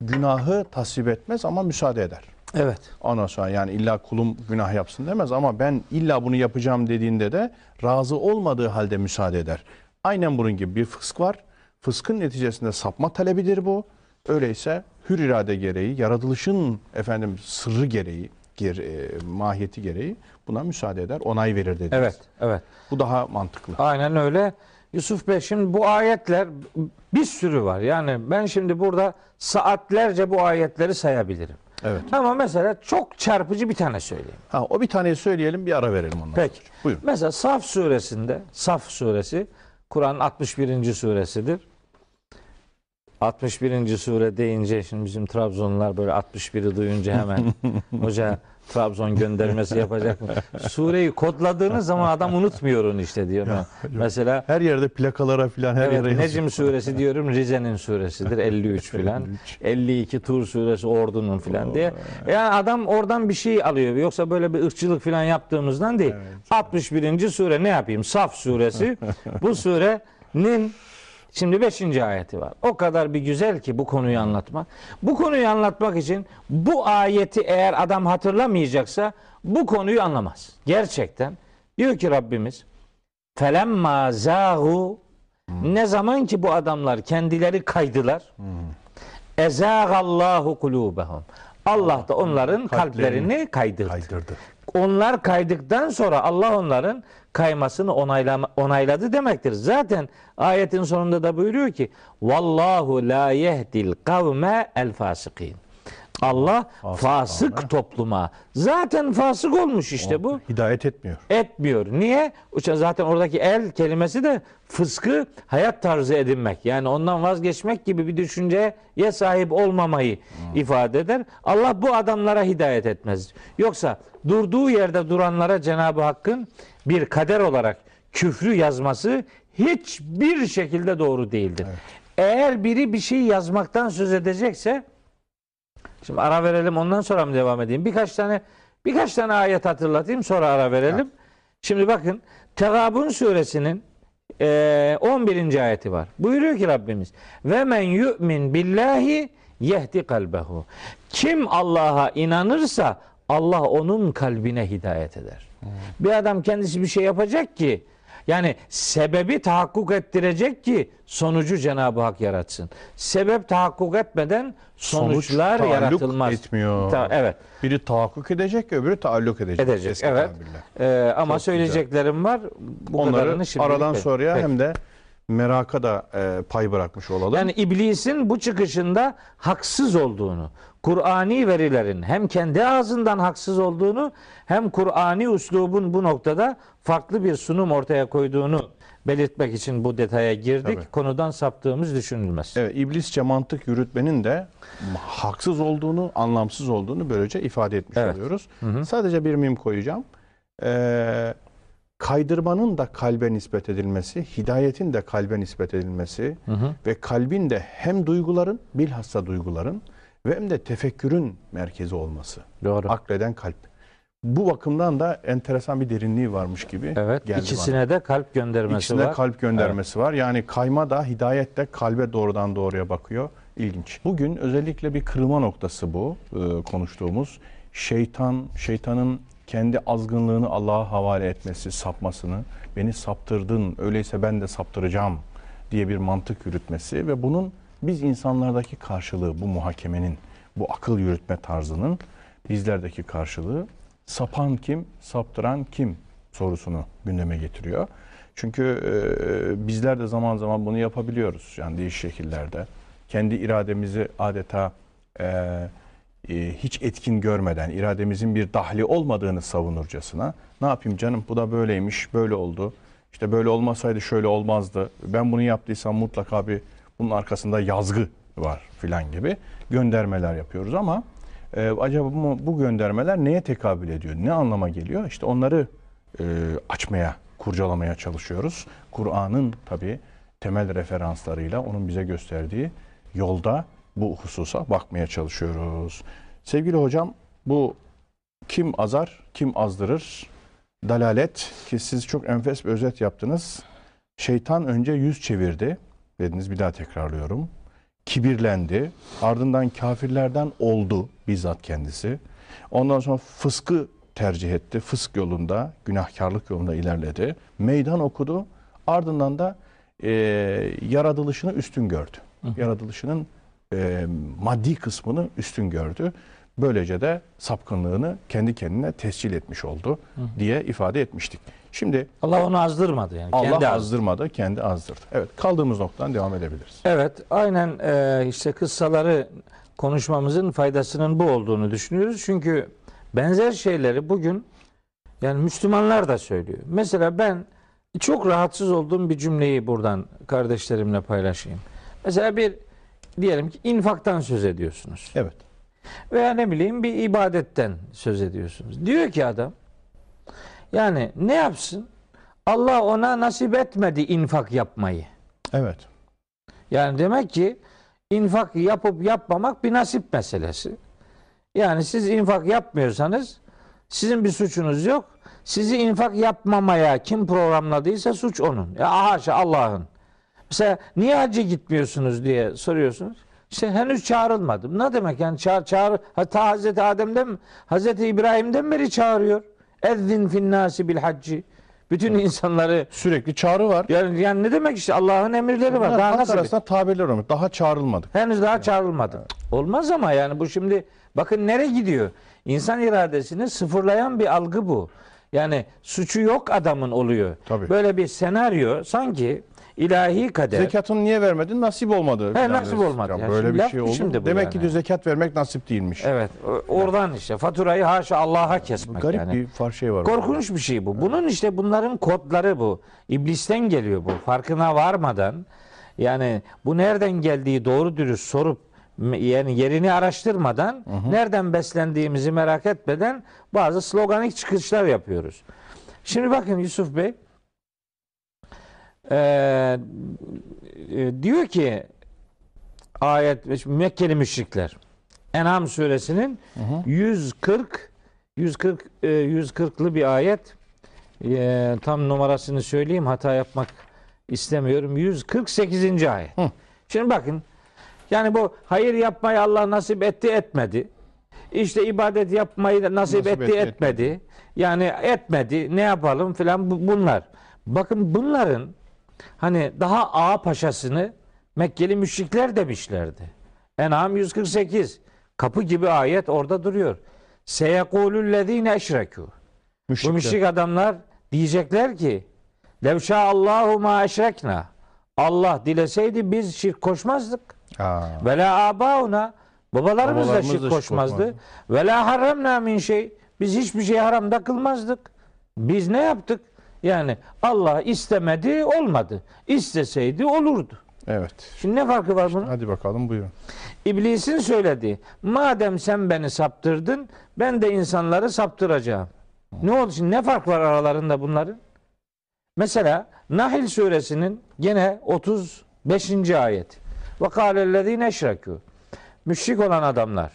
günahı tasvip etmez ama müsaade eder. Evet. Ondan sonra yani illa kulum günah yapsın demez ama ben illa bunu yapacağım dediğinde de razı olmadığı halde müsaade eder. Aynen bunun gibi bir fısk var. Fıskın neticesinde sapma talebidir bu. Öyleyse hür irade gereği, yaratılışın efendim sırrı gereği, ger- e, mahiyeti gereği buna müsaade eder, onay verir dediniz. Evet. Evet. Bu daha mantıklı. Aynen öyle. Yusuf Bey şimdi bu ayetler bir sürü var. Yani ben şimdi burada saatlerce bu ayetleri sayabilirim. Evet. Ama mesela çok çarpıcı bir tane söyleyeyim. Ha, o bir taneyi söyleyelim, bir ara verelim ondan Peki. sonra. Buyurun. Mesela Saf suresinde, Saf suresi Kur'an'ın 61. suresidir. 61. sure deyince şimdi bizim Trabzonlular böyle 61'i duyunca hemen hoca Trabzon göndermesi yapacak mı? Sureyi kodladığınız zaman adam unutmuyor onu işte diyor. Mesela Her yerde plakalara falan her Evet, yere yazıyor. Suresi diyorum Rize'nin suresidir 53 filan. 52 Tur suresi Ordu'nun filan diye. Yani adam oradan bir şey alıyor. Yoksa böyle bir ırkçılık filan yaptığımızdan değil. 61. sure ne yapayım? Saf suresi. Bu surenin Şimdi 5. ayeti var. O kadar bir güzel ki bu konuyu anlatmak. Bu konuyu anlatmak için bu ayeti eğer adam hatırlamayacaksa bu konuyu anlamaz. Gerçekten. Diyor ki Rabbimiz felemma zâhu ne zaman ki bu adamlar kendileri kaydılar ezâgallahu kulûbehum Allah da onların kalplerini kaydırdı. kaydırdı. Onlar kaydıktan sonra Allah onların kaymasını onayladı demektir. Zaten ayetin sonunda da buyuruyor ki Vallahu la yehdil kavme el fasikin. Allah Fasık fasık topluma. Zaten fasık olmuş işte bu Hidayet etmiyor. etmiyor. Niye? Zaten oradaki el kelimesi de fıskı hayat tarzı edinmek. Yani ondan vazgeçmek gibi bir düşünceye sahip olmamayı ifade eder. Allah bu adamlara hidayet etmez. Yoksa durduğu yerde duranlara Cenab-ı Hakk'ın bir kader olarak küfrü yazması hiçbir şekilde doğru değildir. Eğer biri bir şey yazmaktan söz edecekse Şimdi ara verelim ondan sonra mı devam edeyim? Birkaç tane birkaç tane ayet hatırlatayım sonra ara verelim. Şimdi bakın Tegabun suresinin eee, 11. ayeti var. Buyuruyor ki Rabbimiz ve men yu'min billahi yehdi kalbehu. Kim Allah'a inanırsa Allah onun kalbine hidayet eder. Bir adam kendisi bir şey yapacak ki yani sebebi tahakkuk ettirecek ki sonucu Cenab-ı Hak yaratsın. Sebep tahakkuk etmeden sonuçlar taalluk yaratılmaz. etmiyor. Ta- evet. Biri tahakkuk edecek, öbürü taalluk edecek. Edecek. Evet. tabirle. Ee, ama Çok söyleyeceklerim var. Bu Onları kadarını şimdilik aradan pek- sonraya pek. hem de meraka da e, pay bırakmış olalım. Yani iblisin bu çıkışında haksız olduğunu, Kur'ani verilerin hem kendi ağzından haksız olduğunu hem Kur'ani üslubun bu noktada farklı bir sunum ortaya koyduğunu belirtmek için bu detaya girdik. Tabii. Konudan saptığımız düşünülmez. Evet, iblisçe mantık yürütmenin de haksız olduğunu, anlamsız olduğunu böylece ifade etmiş Evet. oluyoruz. Hı hı. Sadece bir mim koyacağım. Ee, kaydırmanın da kalbe nispet edilmesi, hidayetin de kalbe nispet edilmesi Hı hı. ve kalbin de hem duyguların, bilhassa duyguların ve hem de tefekkürün merkezi olması. Doğru. Akleden kalp. Bu bakımdan da enteresan bir derinliği varmış gibi Evet. geldi ikisine bana. de kalp göndermesi İkisine var. kalp göndermesi var. Yani kayma da hidayet de kalbe doğrudan doğruya bakıyor. İlginç. Bugün özellikle bir kırılma noktası bu e, konuştuğumuz. Şeytan, şeytanın kendi azgınlığını Allah'a havale etmesi, sapmasını, beni saptırdın, öyleyse ben de saptıracağım diye bir mantık yürütmesi ve bunun biz insanlardaki karşılığı, bu muhakemenin, bu akıl yürütme tarzının bizlerdeki karşılığı sapan kim, saptıran kim sorusunu gündeme getiriyor. Çünkü e, bizler de zaman zaman bunu yapabiliyoruz. Yani değişik şekillerde. Kendi irademizi adeta e, e, hiç etkin görmeden, irademizin bir dahli olmadığını savunurcasına ne yapayım canım bu da böyleymiş, böyle oldu. İşte böyle olmasaydı şöyle olmazdı. Ben bunu yaptıysam mutlaka bir bunun arkasında yazgı var filan gibi göndermeler yapıyoruz ama e, acaba bu, bu göndermeler neye tekabül ediyor? Ne anlama geliyor? İşte onları e, açmaya, kurcalamaya çalışıyoruz. Kur'an'ın tabi temel referanslarıyla onun bize gösterdiği yolda bu hususa bakmaya çalışıyoruz. Sevgili hocam bu kim azar, kim azdırır? Dalalet ki siz çok enfes bir özet yaptınız. Şeytan önce yüz çevirdi dediniz bir daha tekrarlıyorum. Kibirlendi. Ardından kafirlerden oldu bizzat kendisi. Ondan sonra fıskı tercih etti. Fısk yolunda, günahkarlık yolunda ilerledi. Meydan okudu. Ardından da e, yaratılışını üstün gördü. Yaratılışının e, maddi kısmını üstün gördü. Böylece de sapkınlığını kendi kendine tescil etmiş oldu diye ifade etmiştik. Şimdi Allah onu azdırmadı yani. Allah kendi azdı. azdırmadı, kendi azdırdı. Evet, kaldığımız noktadan devam edebiliriz. Evet, aynen e, işte kıssaları konuşmamızın faydasının bu olduğunu düşünüyoruz. Çünkü benzer şeyleri bugün yani Müslümanlar da söylüyor. Mesela ben çok rahatsız olduğum bir cümleyi buradan kardeşlerimle paylaşayım. Mesela bir diyelim ki infaktan söz ediyorsunuz. Evet. Veya ne bileyim bir ibadetten söz ediyorsunuz. Diyor ki adam yani ne yapsın? Allah ona nasip etmedi infak yapmayı. Evet. Yani demek ki infak yapıp yapmamak bir nasip meselesi. Yani siz infak yapmıyorsanız sizin bir suçunuz yok. Sizi infak yapmamaya kim programladıysa suç onun. Ya haşa Allah'ın. Mesela niye hacca gitmiyorsunuz diye soruyorsunuz. İşte henüz çağrılmadım. Ne demek yani çağır, çağır hatta Hazreti Adem'den Hazreti İbrahim'den beri çağırıyor. Ezzin fin nasi bil hacci. Bütün insanları Sürekli çağrı var. yani, yani ne demek işte Allah'ın emirleri var. Daha halk nasıl? arasında tabirler olmuş. Daha çağrılmadık. Henüz daha çağrılmadı. Olmaz ama yani bu şimdi bakın nereye gidiyor? İnsan iradesini sıfırlayan bir algı bu. Yani suçu yok adamın oluyor. Tabii. Böyle bir senaryo sanki ilahi kader. Zekatını niye vermedin? Nasip olmadı. He, nasip olmadı. Ya Ya böyle şimdi bir şey oldu. şimdi Demek yani? ki diyor zekat vermek nasip değilmiş. Evet. Oradan işte faturayı haşa Allah'a kesmek Garip yani. bir far şey var. orada. Korkunç bir şey bu. Bunun işte bunların kodları bu. İblisten geliyor bu. Farkına varmadan yani bu nereden geldiği doğru dürüst sorup yani yerini araştırmadan nereden beslendiğimizi merak etmeden bazı sloganik çıkışlar yapıyoruz. Şimdi bakın Yusuf Bey eee, e, diyor ki ayet Mekkeli müşrikler En'am suresinin 140 140 e, 140'lı bir ayet. E, tam numarasını söyleyeyim hata yapmak istemiyorum. 148. ayet. Hı. Şimdi bakın. Yani bu hayır yapmayı Allah nasip etti etmedi. İşte ibadet yapmayı nasip, Nasip etti etti, etmedi. Yani etmedi. Ne yapalım filan bu- bunlar. Bakın bunların hani daha ağa paşasını Mekkeli müşrikler demişlerdi. En'am 148. Kapı gibi ayet orada duruyor. Seyekulüllezine eşrekû. Bu müşrik adamlar diyecekler ki Levşa Allahu ma eşrekna. Allah dileseydi biz şirk koşmazdık. Ve la abauna. Babalarımız, da Babalarımız şirk da şirk koşmazdı. koşmazdı. Ve la harramna min şey. Biz hiçbir şey haramda kılmazdık. Biz ne yaptık? Yani Allah istemedi olmadı. İsteseydi olurdu. Evet. Şimdi ne farkı var bunun? Hadi bakalım buyurun. İblisin söylediği. Madem sen beni saptırdın, ben de insanları saptıracağım. Ne oldu şimdi? Ne fark var aralarında bunların? Mesela Nahil suresinin gene 35. ayet. Ve kâlellezîne eşrekû. Müşrik olan adamlar.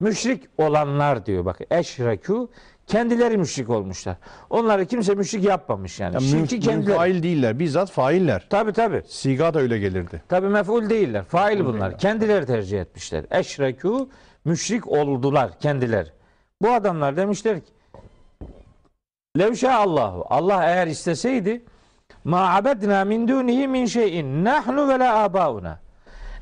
Müşrik olanlar diyor bak. Eşrekû kendileri müşrik olmuşlar. Onları kimse müşrik yapmamış yani. Ya, Şirki kendileri. fail değiller. Bizzat failler. Tabi tabi. Siga da öyle gelirdi. Tabi mef'ul değiller. Fail Mef'ul bunlar. değiller. Kendileri tercih etmişler. Eşrekû müşrik oldular kendileri. Bu adamlar demişler ki Levşa Allahu. Allah eğer isteseydi ma abedna min dunihi min şeyin nahnu ve la abauna.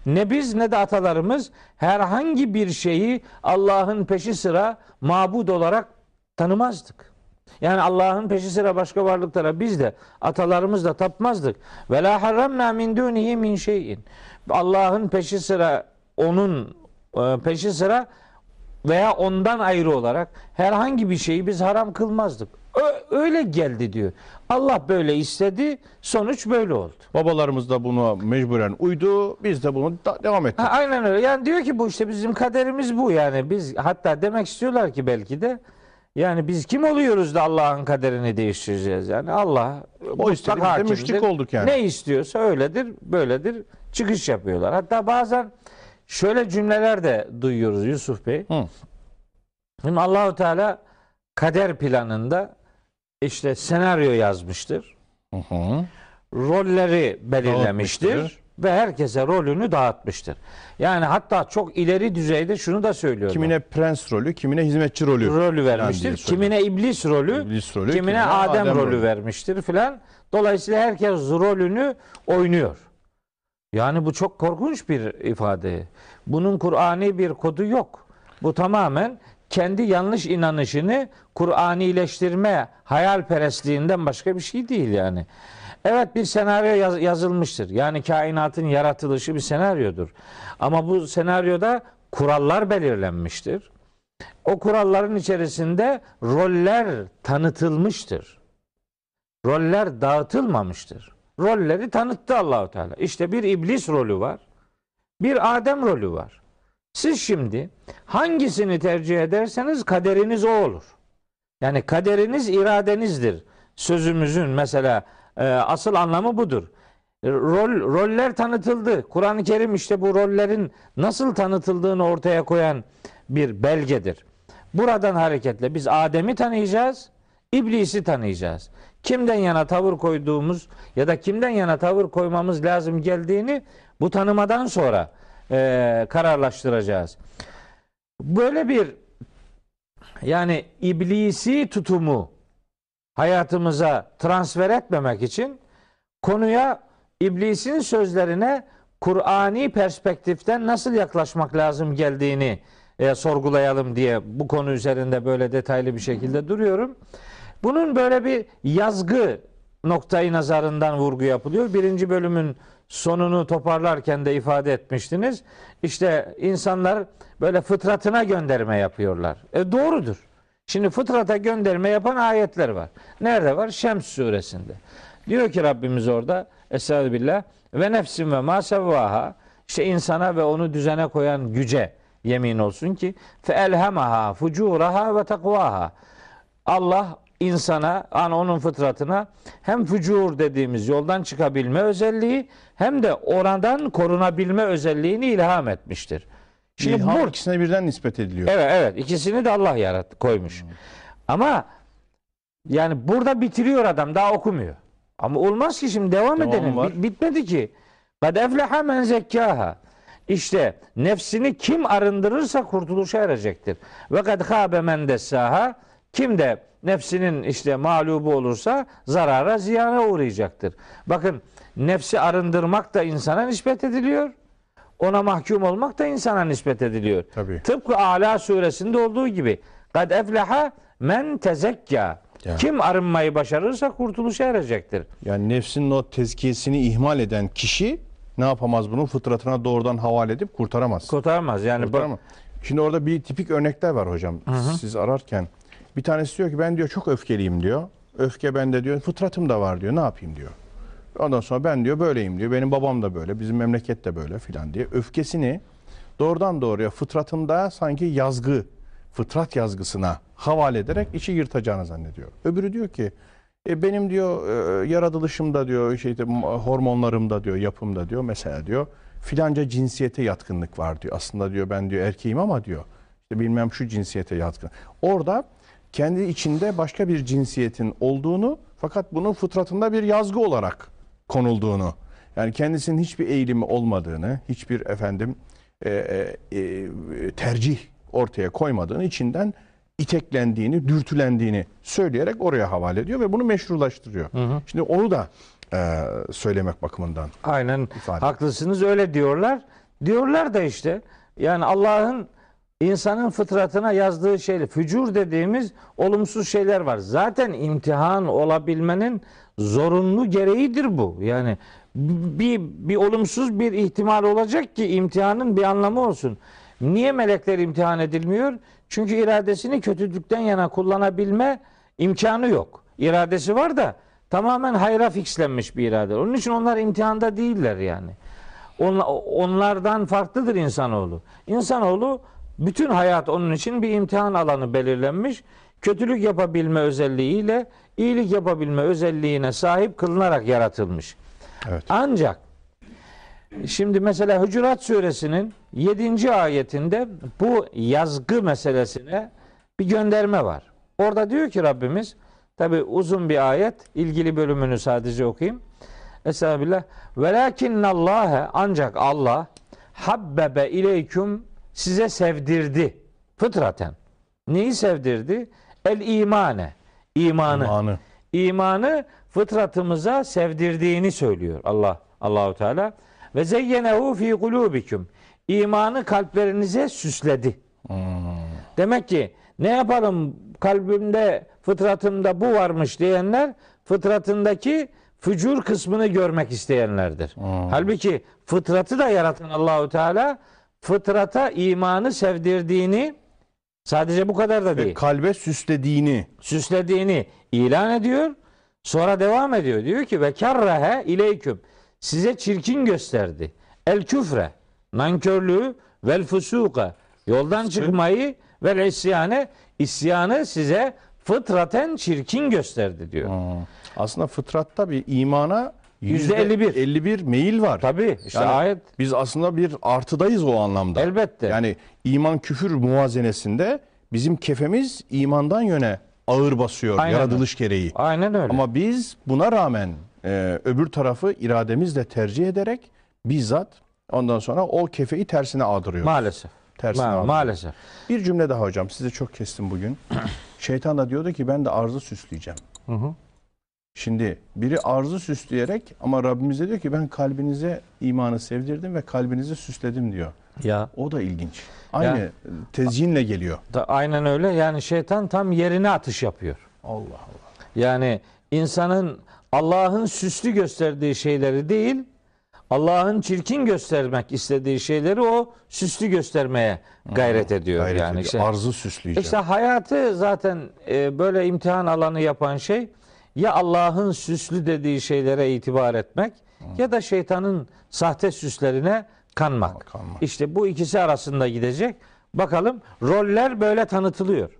Ne biz ne de atalarımız herhangi bir şeyi Allah'ın peşi sıra mabud olarak tanımazdık. Yani Allah'ın peşi sıra başka varlıklara biz de atalarımız da tapmazdık. Ve la harramna min dunihi min şeyin. Allah'ın peşi sıra onun e, peşi sıra veya ondan ayrı olarak herhangi bir şeyi biz haram kılmazdık. Öyle geldi diyor. Allah böyle istedi, sonuç böyle oldu. Babalarımız da buna mecburen uydu. Biz de bunu da- devam ettik. Ha, aynen öyle. Yani diyor ki bu işte bizim kaderimiz bu yani. Biz hatta demek istiyorlar ki belki de yani biz kim oluyoruz da Allah'ın kaderini değiştireceğiz yani. Allah O istedi, biz de hakimdir. müşrik olduk yani. Ne istiyorsa öyledir, böyledir. Çıkış yapıyorlar. Hatta bazen şöyle cümleler de duyuyoruz Yusuf Bey. Hı. Şimdi Allahu Teala kader planında işte senaryo yazmıştır. Hı hı. rolleri belirlemiştir Dağıtmıştır. ve herkese rolünü dağıtmıştır. Yani hatta çok ileri düzeyde şunu da söylüyorlar. Kimine prens rolü, kimine hizmetçi rolü. rolü vermiştir. Kimine iblis rolü, İblis rolü, kimine, Adem, rolü, vermiştir filan. Dolayısıyla herkes rolünü oynuyor. Yani bu çok korkunç bir ifade. Bunun Kur'ani bir kodu yok. Bu tamamen kendi yanlış inanışını Kur'anileştirme hayalperestliğinden başka bir şey değil yani. Evet bir senaryo yaz- yazılmıştır. Yani kainatın yaratılışı bir senaryodur. Ama bu senaryoda kurallar belirlenmiştir. O kuralların içerisinde roller tanıtılmıştır. Roller dağıtılmamıştır. Rolleri tanıttı Allahu Teala. İşte bir iblis rolü var. Bir Adem rolü var. Siz şimdi hangisini tercih ederseniz kaderiniz o olur. Yani kaderiniz iradenizdir. Sözümüzün mesela asıl anlamı budur. E, Rol, roller tanıtıldı. Kur'an-ı Kerim işte bu rollerin nasıl tanıtıldığını ortaya koyan bir belgedir. Buradan hareketle biz Adem'i tanıyacağız, İblisi tanıyacağız. Kimden yana tavır koyduğumuz ya da kimden yana tavır koymamız lazım geldiğini bu tanımadan sonra e, kararlaştıracağız. Böyle bir yani iblisi tutumu hayatımıza transfer etmemek için konuya iblisin sözlerine Kur'ani perspektiften nasıl yaklaşmak lazım geldiğini e, sorgulayalım diye bu konu üzerinde böyle detaylı bir şekilde duruyorum. Bunun böyle bir yazgı noktayı nazarından vurgu yapılıyor. Birinci bölümün sonunu toparlarken de ifade etmiştiniz. İşte insanlar böyle fıtratına gönderme yapıyorlar. E doğrudur. Şimdi fıtrata gönderme yapan ayetler var. Nerede var? Şems suresinde. Diyor ki Rabbimiz orada Estağfirullah ve nefsin ve ma sevvaha işte insana ve onu düzene koyan güce yemin olsun ki fe elhemaha fucuraha ve takvaha Allah insana, an onun fıtratına hem fücur dediğimiz yoldan çıkabilme özelliği hem de oradan korunabilme özelliğini ilham etmiştir. Şimdi İlham bu ikisine birden nispet ediliyor. Evet evet ikisini de Allah yarattı koymuş. Ama yani burada bitiriyor adam daha okumuyor. Ama olmaz ki şimdi devam, Devam edelim. var. Bit- bitmedi ki. Kad efleha men zekkaha. İşte nefsini kim arındırırsa kurtuluşa erecektir. Ve kad habe men dessaha. Kim de nefsinin işte mağlubu olursa zarara ziyana uğrayacaktır. Bakın nefsi arındırmak da insana nispet ediliyor. Ona mahkum olmak da insana nispet ediliyor. Tabii. Tıpkı Ala suresinde olduğu gibi kad efleha men tezekka. Ya. Kim arınmayı başarırsa kurtuluşa erecektir. Yani nefsinin o tezkiyesini ihmal eden kişi ne yapamaz bunu? Fıtratına doğrudan havale edip kurtaramaz. Kurtarmaz. Yani Kurtaramaz. Şimdi orada bir tipik örnekler var hocam. Siz ararken bir tanesi diyor ki ben diyor çok öfkeliyim diyor. Öfke bende diyor. Fıtratım da var diyor. Ne yapayım diyor. Ondan sonra ben diyor böyleyim diyor. Benim babam da böyle. Bizim memleket de böyle filan diye. Öfkesini doğrudan doğruya fıtratında sanki yazgı, fıtrat yazgısına havale ederek işi yırtacağını zannediyor. Öbürü diyor ki e, benim diyor e, yaratılışımda diyor şeyde hormonlarımda diyor yapımda diyor mesela diyor filanca cinsiyete yatkınlık var diyor. Aslında diyor ben diyor erkeğim ama diyor işte bilmem şu cinsiyete yatkın. Orada kendi içinde başka bir cinsiyetin olduğunu fakat bunun fıtratında bir yazgı olarak konulduğunu yani kendisinin hiçbir eğilimi olmadığını, hiçbir efendim e, e, e, tercih ortaya koymadığını, içinden iteklendiğini, dürtülendiğini söyleyerek oraya havale ediyor ve bunu meşrulaştırıyor. Şimdi onu da e, söylemek bakımından. aynen haklısınız öyle diyorlar. Diyorlar da işte yani Allah'ın insanın fıtratına yazdığı şey, fücur dediğimiz olumsuz şeyler var. Zaten imtihan olabilmenin zorunlu gereğidir bu. Yani bir, bir olumsuz bir ihtimal olacak ki imtihanın bir anlamı olsun. Niye melekler imtihan edilmiyor? Çünkü iradesini kötülükten yana kullanabilme imkanı yok. İradesi var da tamamen hayra fixlenmiş bir irade. Onun için onlar imtihanda değiller yani. Onla- Onlardan farklıdır insanoğlu. İnsanoğlu bütün hayat onun için bir imtihan alanı belirlenmiş. Kötülük yapabilme özelliğiyle iyilik yapabilme özelliğine sahip kılınarak yaratılmış. Evet. Ancak şimdi mesela Hucurat suresinin 7. ayetinde bu yazgı meselesine bir gönderme var. Orada diyor ki Rabbimiz tabi uzun bir ayet ilgili bölümünü sadece okuyayım. Estağfirullah. Velakinnallâhe ancak Allah habbebe ileyküm size sevdirdi. Fıtraten. Neyi sevdirdi? El imane. İmanı. İmanı. İmanı fıtratımıza sevdirdiğini söylüyor Allah Allahu Teala. Ve zeyyenehu fi kulubikum. İmanı kalplerinize süsledi. Demek ki ne yapalım kalbimde fıtratımda bu varmış diyenler fıtratındaki fücur kısmını görmek isteyenlerdir. Halbuki fıtratı da yaratan Allahu Teala fıtrata imanı sevdirdiğini sadece bu kadar da Ve değil kalbe süslediğini. süslediğini ilan ediyor. Sonra devam ediyor. Diyor ki ve kerrehe ileyküm. Size çirkin gösterdi. El küfre. Nankörlüğü vel fusuka. Yoldan çıkmayı vel isyane. isyanı size fıtraten çirkin gösterdi diyor. Hmm. Aslında fıtratta bir imana 51. 51 meyil var. Tabii işte Yani ayet Biz aslında bir artıdayız o anlamda. elbette. Yani iman küfür muvazenesinde bizim kefemiz imandan yöne ağır basıyor Aynen yaratılış gereği. Aynen öyle. Ama biz buna rağmen e, öbür tarafı irademizle tercih ederek bizzat ondan sonra o kefeyi tersine ağdırıyor. maalesef. tersine Ma- maalesef. Bir cümle daha hocam size çok kestim bugün. Şeytan da diyordu ki ben de arzı süsleyeceğim. Hı hı. Şimdi biri arzı süsleyerek ama Rabbimiz de diyor ki ben kalbinize imanı sevdirdim ve kalbinizi süsledim diyor. Ya O da ilginç. Aynı Ya. tezyinle geliyor. da, aynen öyle. Yani şeytan tam yerine atış yapıyor. Allah Allah. Yani insanın Allah'ın süslü gösterdiği şeyleri değil, Allah'ın çirkin göstermek istediği şeyleri o süslü göstermeye gayret ediyor. Gayret yani ediyor. işte, Arzı süsleyeceğim. işte hayatı zaten e, böyle imtihan alanı yapan şey ya Allah'ın süslü dediği şeylere itibar etmek ya da şeytanın sahte süslerine kanmak. Kanmak. İşte bu ikisi arasında gidecek. Bakalım roller böyle tanıtılıyor.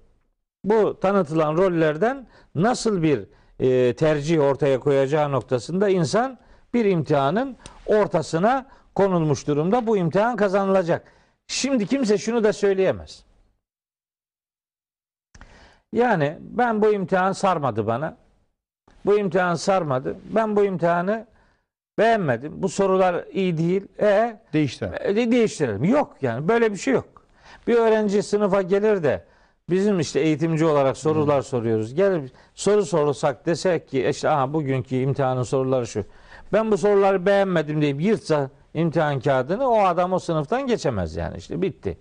Bu tanıtılan rollerden nasıl bir e, tercih ortaya koyacağı noktasında insan bir imtihanın ortasına konulmuş durumda. Bu imtihan kazanılacak. Şimdi kimse şunu da söyleyemez. Yani ben bu imtihan sarmadı bana. Bu imtihan sarmadı. Ben bu imtihanı beğenmedim. Bu sorular iyi değil. E Değiştiren. e, değiştirelim. Yok yani böyle bir şey yok. Bir öğrenci sınıfa gelir de bizim işte eğitimci olarak sorular soruyoruz. Gel soru sorulsak desek ki işte aha bugünkü imtihanın soruları şu. Ben bu soruları beğenmedim deyip yırtsa imtihan kağıdını o adam o sınıftan geçemez yani işte bitti.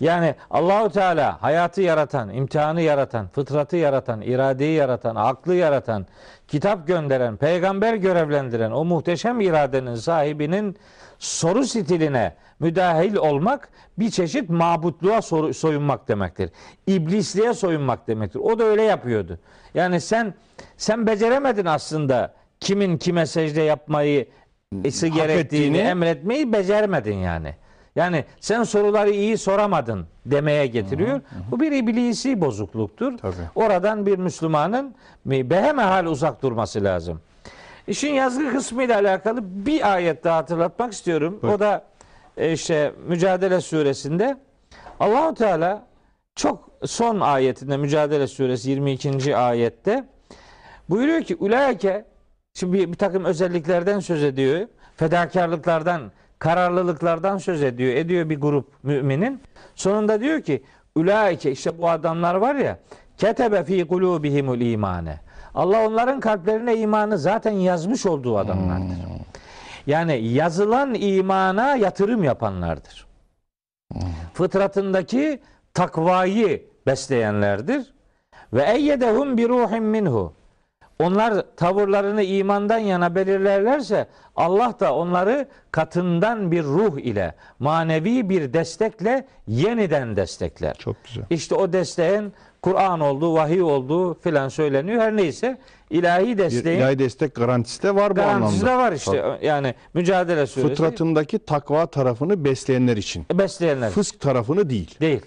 Yani Allahu Teala hayatı yaratan, imtihanı yaratan, fıtratı yaratan, iradeyi yaratan, aklı yaratan, kitap gönderen, peygamber görevlendiren o muhteşem iradenin sahibinin soru stiline müdahil olmak bir çeşit mabutluğa soyunmak demektir. İblisliğe soyunmak demektir. O da öyle yapıyordu. Yani sen sen beceremedin aslında kimin kime secde yapmayı Hak gerektiğini emretmeyi beceremedin yani. Yani sen soruları iyi soramadın demeye getiriyor. Bu bir iblisi bozukluktur. Tabii. Oradan bir Müslümanın behemehal uzak durması lazım. İşin yazgı kısmı ile alakalı bir ayet daha hatırlatmak istiyorum. O da e, işte Mücadele suresinde Allahu Teala çok son ayetinde Mücadele suresi 22. ayette buyuruyor ki ulaike şimdi bir, bir takım özelliklerden söz ediyor. Fedakarlıklardan, kararlılıklardan söz ediyor. Ediyor bir grup müminin. Sonunda diyor ki ulaike işte bu adamlar var ya ketebe fi kulubihimul imane. Allah onların kalplerine imanı zaten yazmış olduğu adamlardır. Yani yazılan imana yatırım yapanlardır. Fıtratındaki takvayı besleyenlerdir. Ve eyyedehum bir ruhin minhu. Onlar tavırlarını imandan yana belirlerlerse Allah da onları katından bir ruh ile manevi bir destekle yeniden destekler. Çok güzel. İşte o desteğin Kur'an olduğu, vahiy olduğu filan söyleniyor. Her neyse ilahi Bir desteğin ilahi destek garantisi de var bu garantisi anlamda. de var işte. Yani mücadele suresi Fıtratındaki takva tarafını besleyenler için. besleyenler. Fısk tarafını değil. Değil.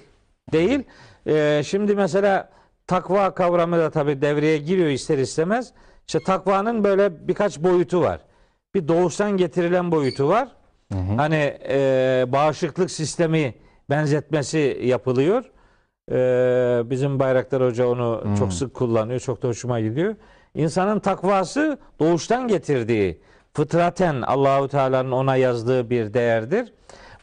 Değil. Ee, şimdi mesela takva kavramı da tabii devreye giriyor ister istemez. İşte takvanın böyle birkaç boyutu var. Bir doğuştan getirilen boyutu var. Hani e, bağışıklık sistemi benzetmesi yapılıyor. Ee, bizim Bayraktar Hoca onu çok sık kullanıyor. Çok da hoşuma gidiyor. İnsanın takvası doğuştan getirdiği, fıtraten Allahu Teala'nın ona yazdığı bir değerdir.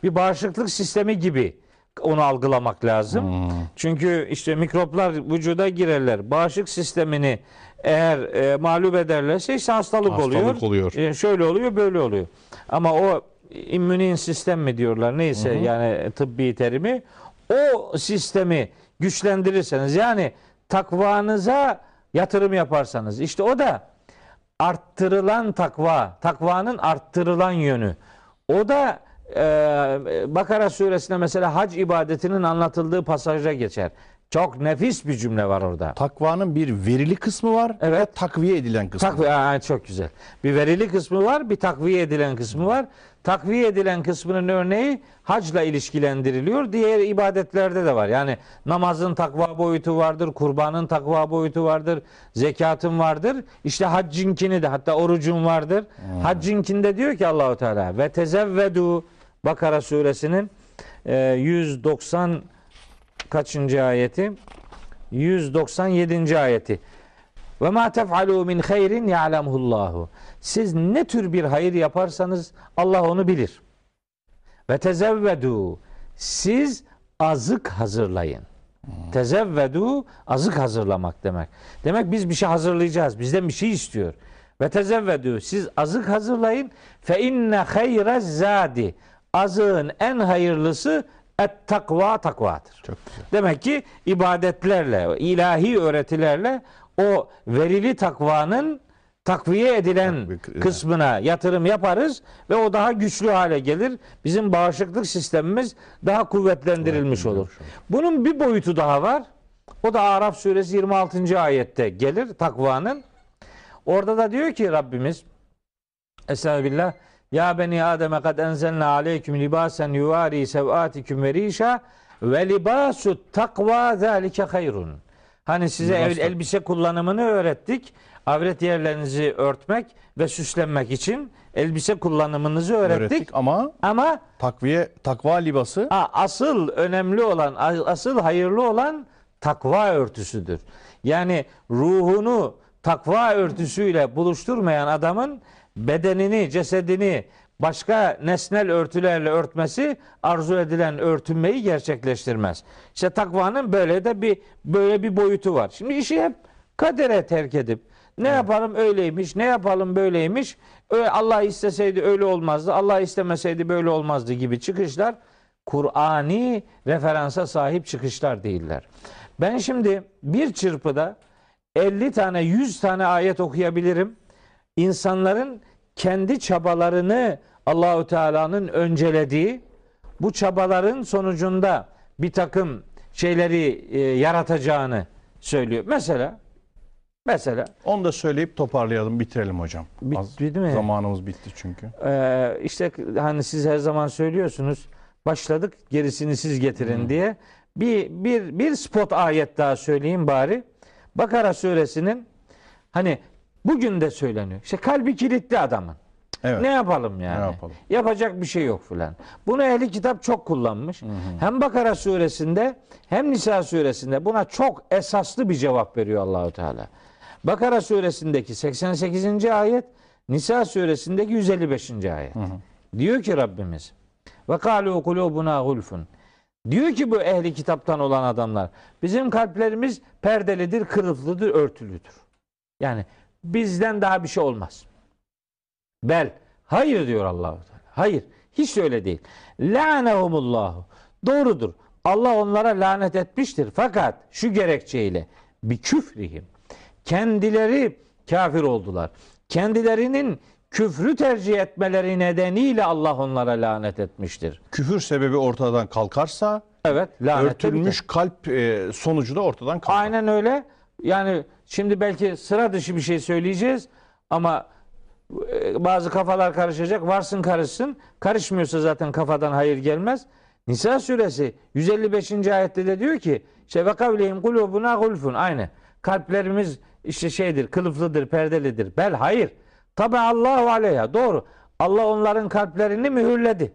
Bir bağışıklık sistemi gibi onu algılamak lazım. Çünkü işte mikroplar vücuda girerler. Bağışıklık sistemini eğer e, mağlup ederlerse işte hastalık, Hastalık oluyor. oluyor. E, şöyle oluyor, böyle oluyor. Ama o immün sistem mi diyorlar neyse yani tıbbi terimi o sistemi güçlendirirseniz yani takvanıza yatırım yaparsanız işte o da arttırılan takva, takvanın arttırılan yönü. O da Bakara suresinde mesela hac ibadetinin anlatıldığı pasajda geçer. Çok nefis bir cümle var orada. Takvanın bir verili kısmı var Evet. ve takviye edilen kısmı. Takviye aa, çok güzel. Bir verili kısmı var, bir takviye edilen kısmı var. Takviye edilen kısmının örneği hacla ilişkilendiriliyor. Diğer ibadetlerde de var. Yani namazın takva boyutu vardır, kurbanın takva boyutu vardır, zekatın vardır. İşte haccinkini de hatta orucun vardır. Haccinkinde diyor ki Allahu Teala ve tezevvedu Bakara suresinin e, 190 kaçıncı ayeti? 197. ayeti. Ve ma tef'alu min hayrin ya'lemhullahu. Siz ne tür bir hayır yaparsanız Allah onu bilir. Ve tezevvedu. Siz azık hazırlayın. Tezevvedu azık hazırlamak demek. Demek biz bir şey hazırlayacağız. Bizden bir şey istiyor. Ve tezevvedu. Siz azık hazırlayın. Fe inne hayre zadi. Azığın en hayırlısı et takva takvadır. Çok güzel. Demek ki ibadetlerle, ilahi öğretilerle o verili takvanın takviye edilen kısmına yatırım yaparız ve o daha güçlü hale gelir. Bizim bağışıklık sistemimiz daha kuvvetlendirilmiş olur. Bunun bir boyutu daha var. O da Araf suresi 26. ayette gelir takvanın. Orada da diyor ki Rabbimiz Estağfirullah Ya beni Adem'e kad enzelna aleyküm libasen yuvari sevatikum ve rişa ve libasu takva zalike hayrun. Hani size el- elbise kullanımını öğrettik. Avret yerlerinizi örtmek ve süslenmek için elbise kullanımınızı öğrettik. Öğrettik ama Ama takviye takva libası Ha, asıl önemli olan, asıl hayırlı olan takva örtüsüdür. Yani ruhunu takva örtüsüyle buluşturmayan adamın bedenini, cesedini başka nesnel örtülerle örtmesi arzu edilen örtünmeyi gerçekleştirmez. İşte takvanın böyle de bir böyle bir boyutu var. Şimdi işi hep kadere terk edip ne yapalım öyleymiş, ne yapalım böyleymiş. Allah isteseydi öyle olmazdı, Allah istemeseydi böyle olmazdı gibi çıkışlar Kur'ani referansa sahip çıkışlar değiller. Ben şimdi bir çırpıda 50 tane 100 tane ayet okuyabilirim. İnsanların kendi çabalarını Allahu Teala'nın öncelediği bu çabaların sonucunda bir takım şeyleri e, yaratacağını söylüyor. Mesela mesela onu da söyleyip toparlayalım bitirelim hocam. Az- bitti mi? Zamanımız bitti çünkü. Ee, işte hani siz her zaman söylüyorsunuz başladık gerisini siz getirin diye bir bir bir spot ayet daha söyleyeyim bari. Bakara suresinin hani bugün de söyleniyor. İşte kalbi kilitli adamın. Evet. Ne yapalım yani? Ne yapalım? Yapacak bir şey yok filan. Bunu ehli kitap çok kullanmış. Hem Bakara suresinde hem Nisa suresinde buna çok esaslı bir cevap veriyor Allahu Teala. Bakara suresindeki 88. ayet, Nisa suresindeki 155. ayet. Diyor ki Rabbimiz ve kalu kulubuna gulfun. Diyor ki bu ehli kitaptan olan adamlar bizim kalplerimiz perdelidir, kırıklıdır, örtülüdür. Yani bizden daha bir şey olmaz. Bel. Hayır diyor Allahu Teala. Hayır. Hiç öyle değil. La'nehumullahu. Doğrudur. Allah onlara lanet etmiştir. Fakat şu gerekçeyle bir küfrihim. Kendileri kafir oldular. Kendilerinin küfrü tercih etmeleri nedeniyle Allah onlara lanet etmiştir. Küfür sebebi ortadan kalkarsa Evet, lanet örtülmüş kalp e, sonucu da ortadan kalkar. Aynen öyle. Yani şimdi belki sıra dışı bir şey söyleyeceğiz ama e, bazı kafalar karışacak. Varsın karışsın. Karışmıyorsa zaten kafadan hayır gelmez. Nisa suresi 155. ayette de diyor ki işte ve kavlihim kulubuna gulfun. Aynı. Kalplerimiz işte şeydir, kılıflıdır, perdelidir. Bel hayır. Tabi Allahu aleyha. Doğru. Allah onların kalplerini mühürledi.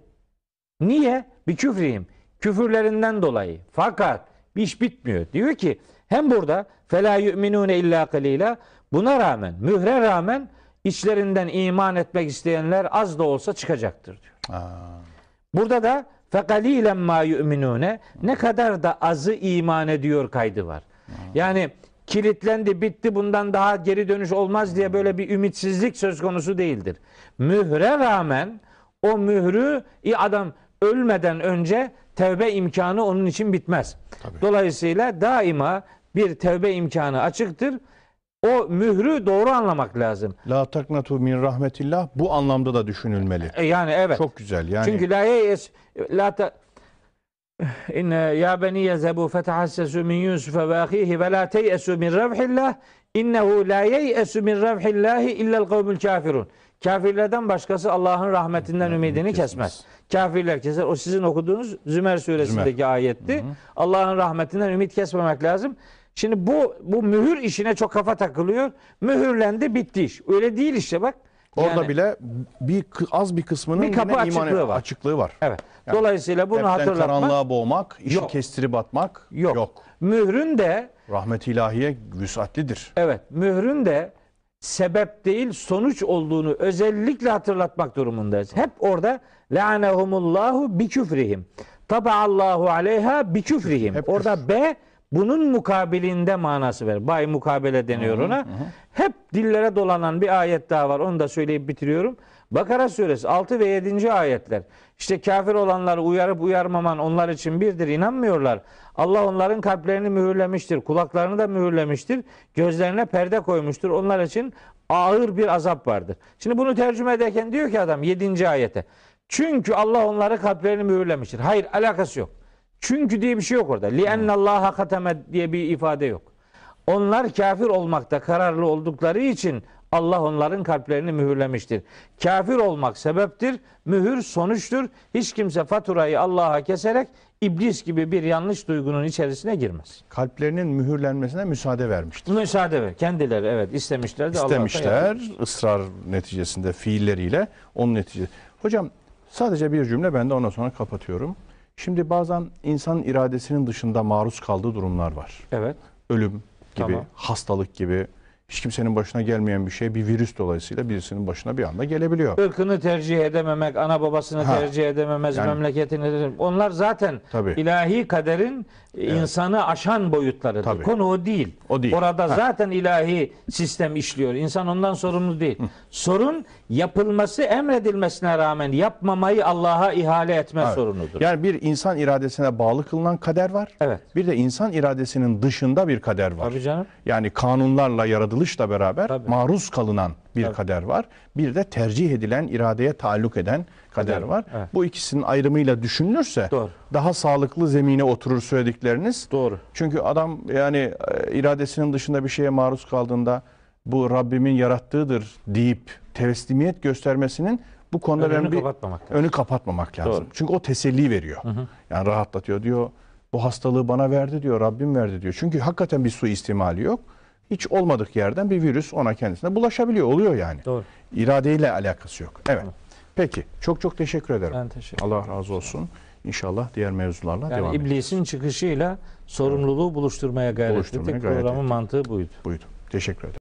Niye? Bir küfriyim. Küfürlerinden dolayı. Fakat iş bitmiyor. Diyor ki hem burada fela yu'minune illa qalila buna rağmen mühre rağmen içlerinden iman etmek isteyenler az da olsa çıkacaktır diyor. Aa, Burada da fekalilen ma yu'minune ne kadar da azı iman ediyor kaydı var. Yani kilitlendi bitti bundan daha geri dönüş olmaz diye böyle bir ümitsizlik söz konusu değildir. Mühre rağmen o mührü adam ölmeden önce tevbe imkanı onun için bitmez. Dolayısıyla daima bir tevbe imkanı açıktır. O mührü doğru anlamak lazım. La taknatu min rahmetillah bu anlamda da düşünülmeli. E Yani evet. Çok güzel. Yani Çünkü la yes la ta İnne ya beni yezhebu fetahassesu min Yusuf ve ahihi ve la teyesu min revhillah innehu la yeyesu min revhillahi illel kavmül kafirun. Kafirlerden başkası Allah'ın rahmetinden ümidini kesmez. Kafirler keser. O sizin okuduğunuz Zümer suresindeki ayetti. Allah'ın rahmetinden ümit kesmemek lazım. Şimdi bu bu mühür işine çok kafa takılıyor. Mühürlendi bitti iş. Öyle değil işte bak. orada Yani- bile bir az bir kısmının Bir kapı yine iman- açıklığı var. açıklığı var. Evet. Yani Dolayısıyla bunu hatırlatmak karanlığa boğmak, işi Yok. kestirip atmak yok. yok. Mührün de Rahmet ilahiye vüsatlidir. evet mührün de sebep değil sonuç olduğunu özellikle hatırlatmak durumundayız. Hep orada lanehumullahu bi küfrihim. Allahu aleyha bi küfrihim. Orada B bunun mukabilinde manası ver. Bay mukabele deniyor ona. Hep dillere dolanan bir ayet daha var. Onu da söyleyip bitiriyorum. Bakara suresi 6 ve 7. ayetler. İşte kafir olanları uyarıp uyarmaman onlar için birdir. inanmıyorlar. Allah onların kalplerini mühürlemiştir. Kulaklarını da mühürlemiştir. Gözlerine perde koymuştur. Onlar için ağır bir azap vardır. Şimdi bunu tercüme ederken diyor ki adam 7. ayete. Çünkü Allah onları kalplerini mühürlemiştir. Hayır alakası yok. Çünkü diye bir şey yok orada. لِأَنَّ اللّٰهَ kateme diye bir ifade yok. Onlar kafir olmakta kararlı oldukları için Allah onların kalplerini mühürlemiştir. Kafir olmak sebeptir, mühür sonuçtur. Hiç kimse faturayı Allah'a keserek iblis gibi bir yanlış duygunun içerisine girmez. Kalplerinin mühürlenmesine müsaade vermiştir. Müsaade ver. Kendileri evet istemişler de Allah da İstemişler yapmış. ısrar neticesinde fiilleriyle onun neticesi. Hocam sadece bir cümle ben de ondan sonra kapatıyorum. Şimdi bazen insanın iradesinin dışında maruz kaldığı durumlar var. Evet. Ölüm gibi, Tamam. hastalık gibi, hiç kimsenin başına gelmeyen bir şey bir virüs dolayısıyla birisinin başına bir anda gelebiliyor. Irkını tercih edememek, ana babasını Ha. tercih edememez, Yani- memleketini onlar zaten Tabii. ilahi kaderin insanı aşan boyutlarıdır. Tabii. Konu o değil. O değil. Orada Ha. zaten ilahi sistem işliyor. İnsan ondan sorumlu değil. Sorun yapılması emredilmesine rağmen yapmamayı Allah'a ihale etme Evet. sorunudur. Yani bir insan iradesine bağlı kılınan kader var. Evet. Bir de insan iradesinin dışında bir kader var. Tabii canım. Yani kanunlarla, yaratılışla beraber Tabii. maruz kalınan bir Tabii. kader var. Bir de tercih edilen, iradeye taalluk eden kader var, evet. Bu ikisinin ayrımıyla düşünülürse Doğru. daha sağlıklı zemine oturur söyledikleriniz. Doğru. Çünkü adam yani e, iradesinin dışında bir şeye maruz kaldığında bu Rabbimin yarattığıdır deyip teslimiyet göstermesinin bu konuda Önünü ben bir kapatmamak lazım. önü kapatmamak lazım. Doğru. Çünkü o teselli veriyor. Yani rahatlatıyor diyor. Bu hastalığı bana verdi diyor. Rabbim verdi diyor. Çünkü hakikaten bir su istimali yok. Hiç olmadık yerden bir virüs ona kendisine bulaşabiliyor. Oluyor yani. Doğru. İradeyle alakası yok. Evet. Peki. Çok çok teşekkür ederim. Ben teşekkür Allah razı olsun. İnşallah diğer mevzularla Yani devam edeceğiz. iblisin çıkışıyla sorumluluğu buluşturmaya gayret Buluşturmaya ettik. gayret Programın ettik. mantığı buydu. Buydu. Teşekkür ederim.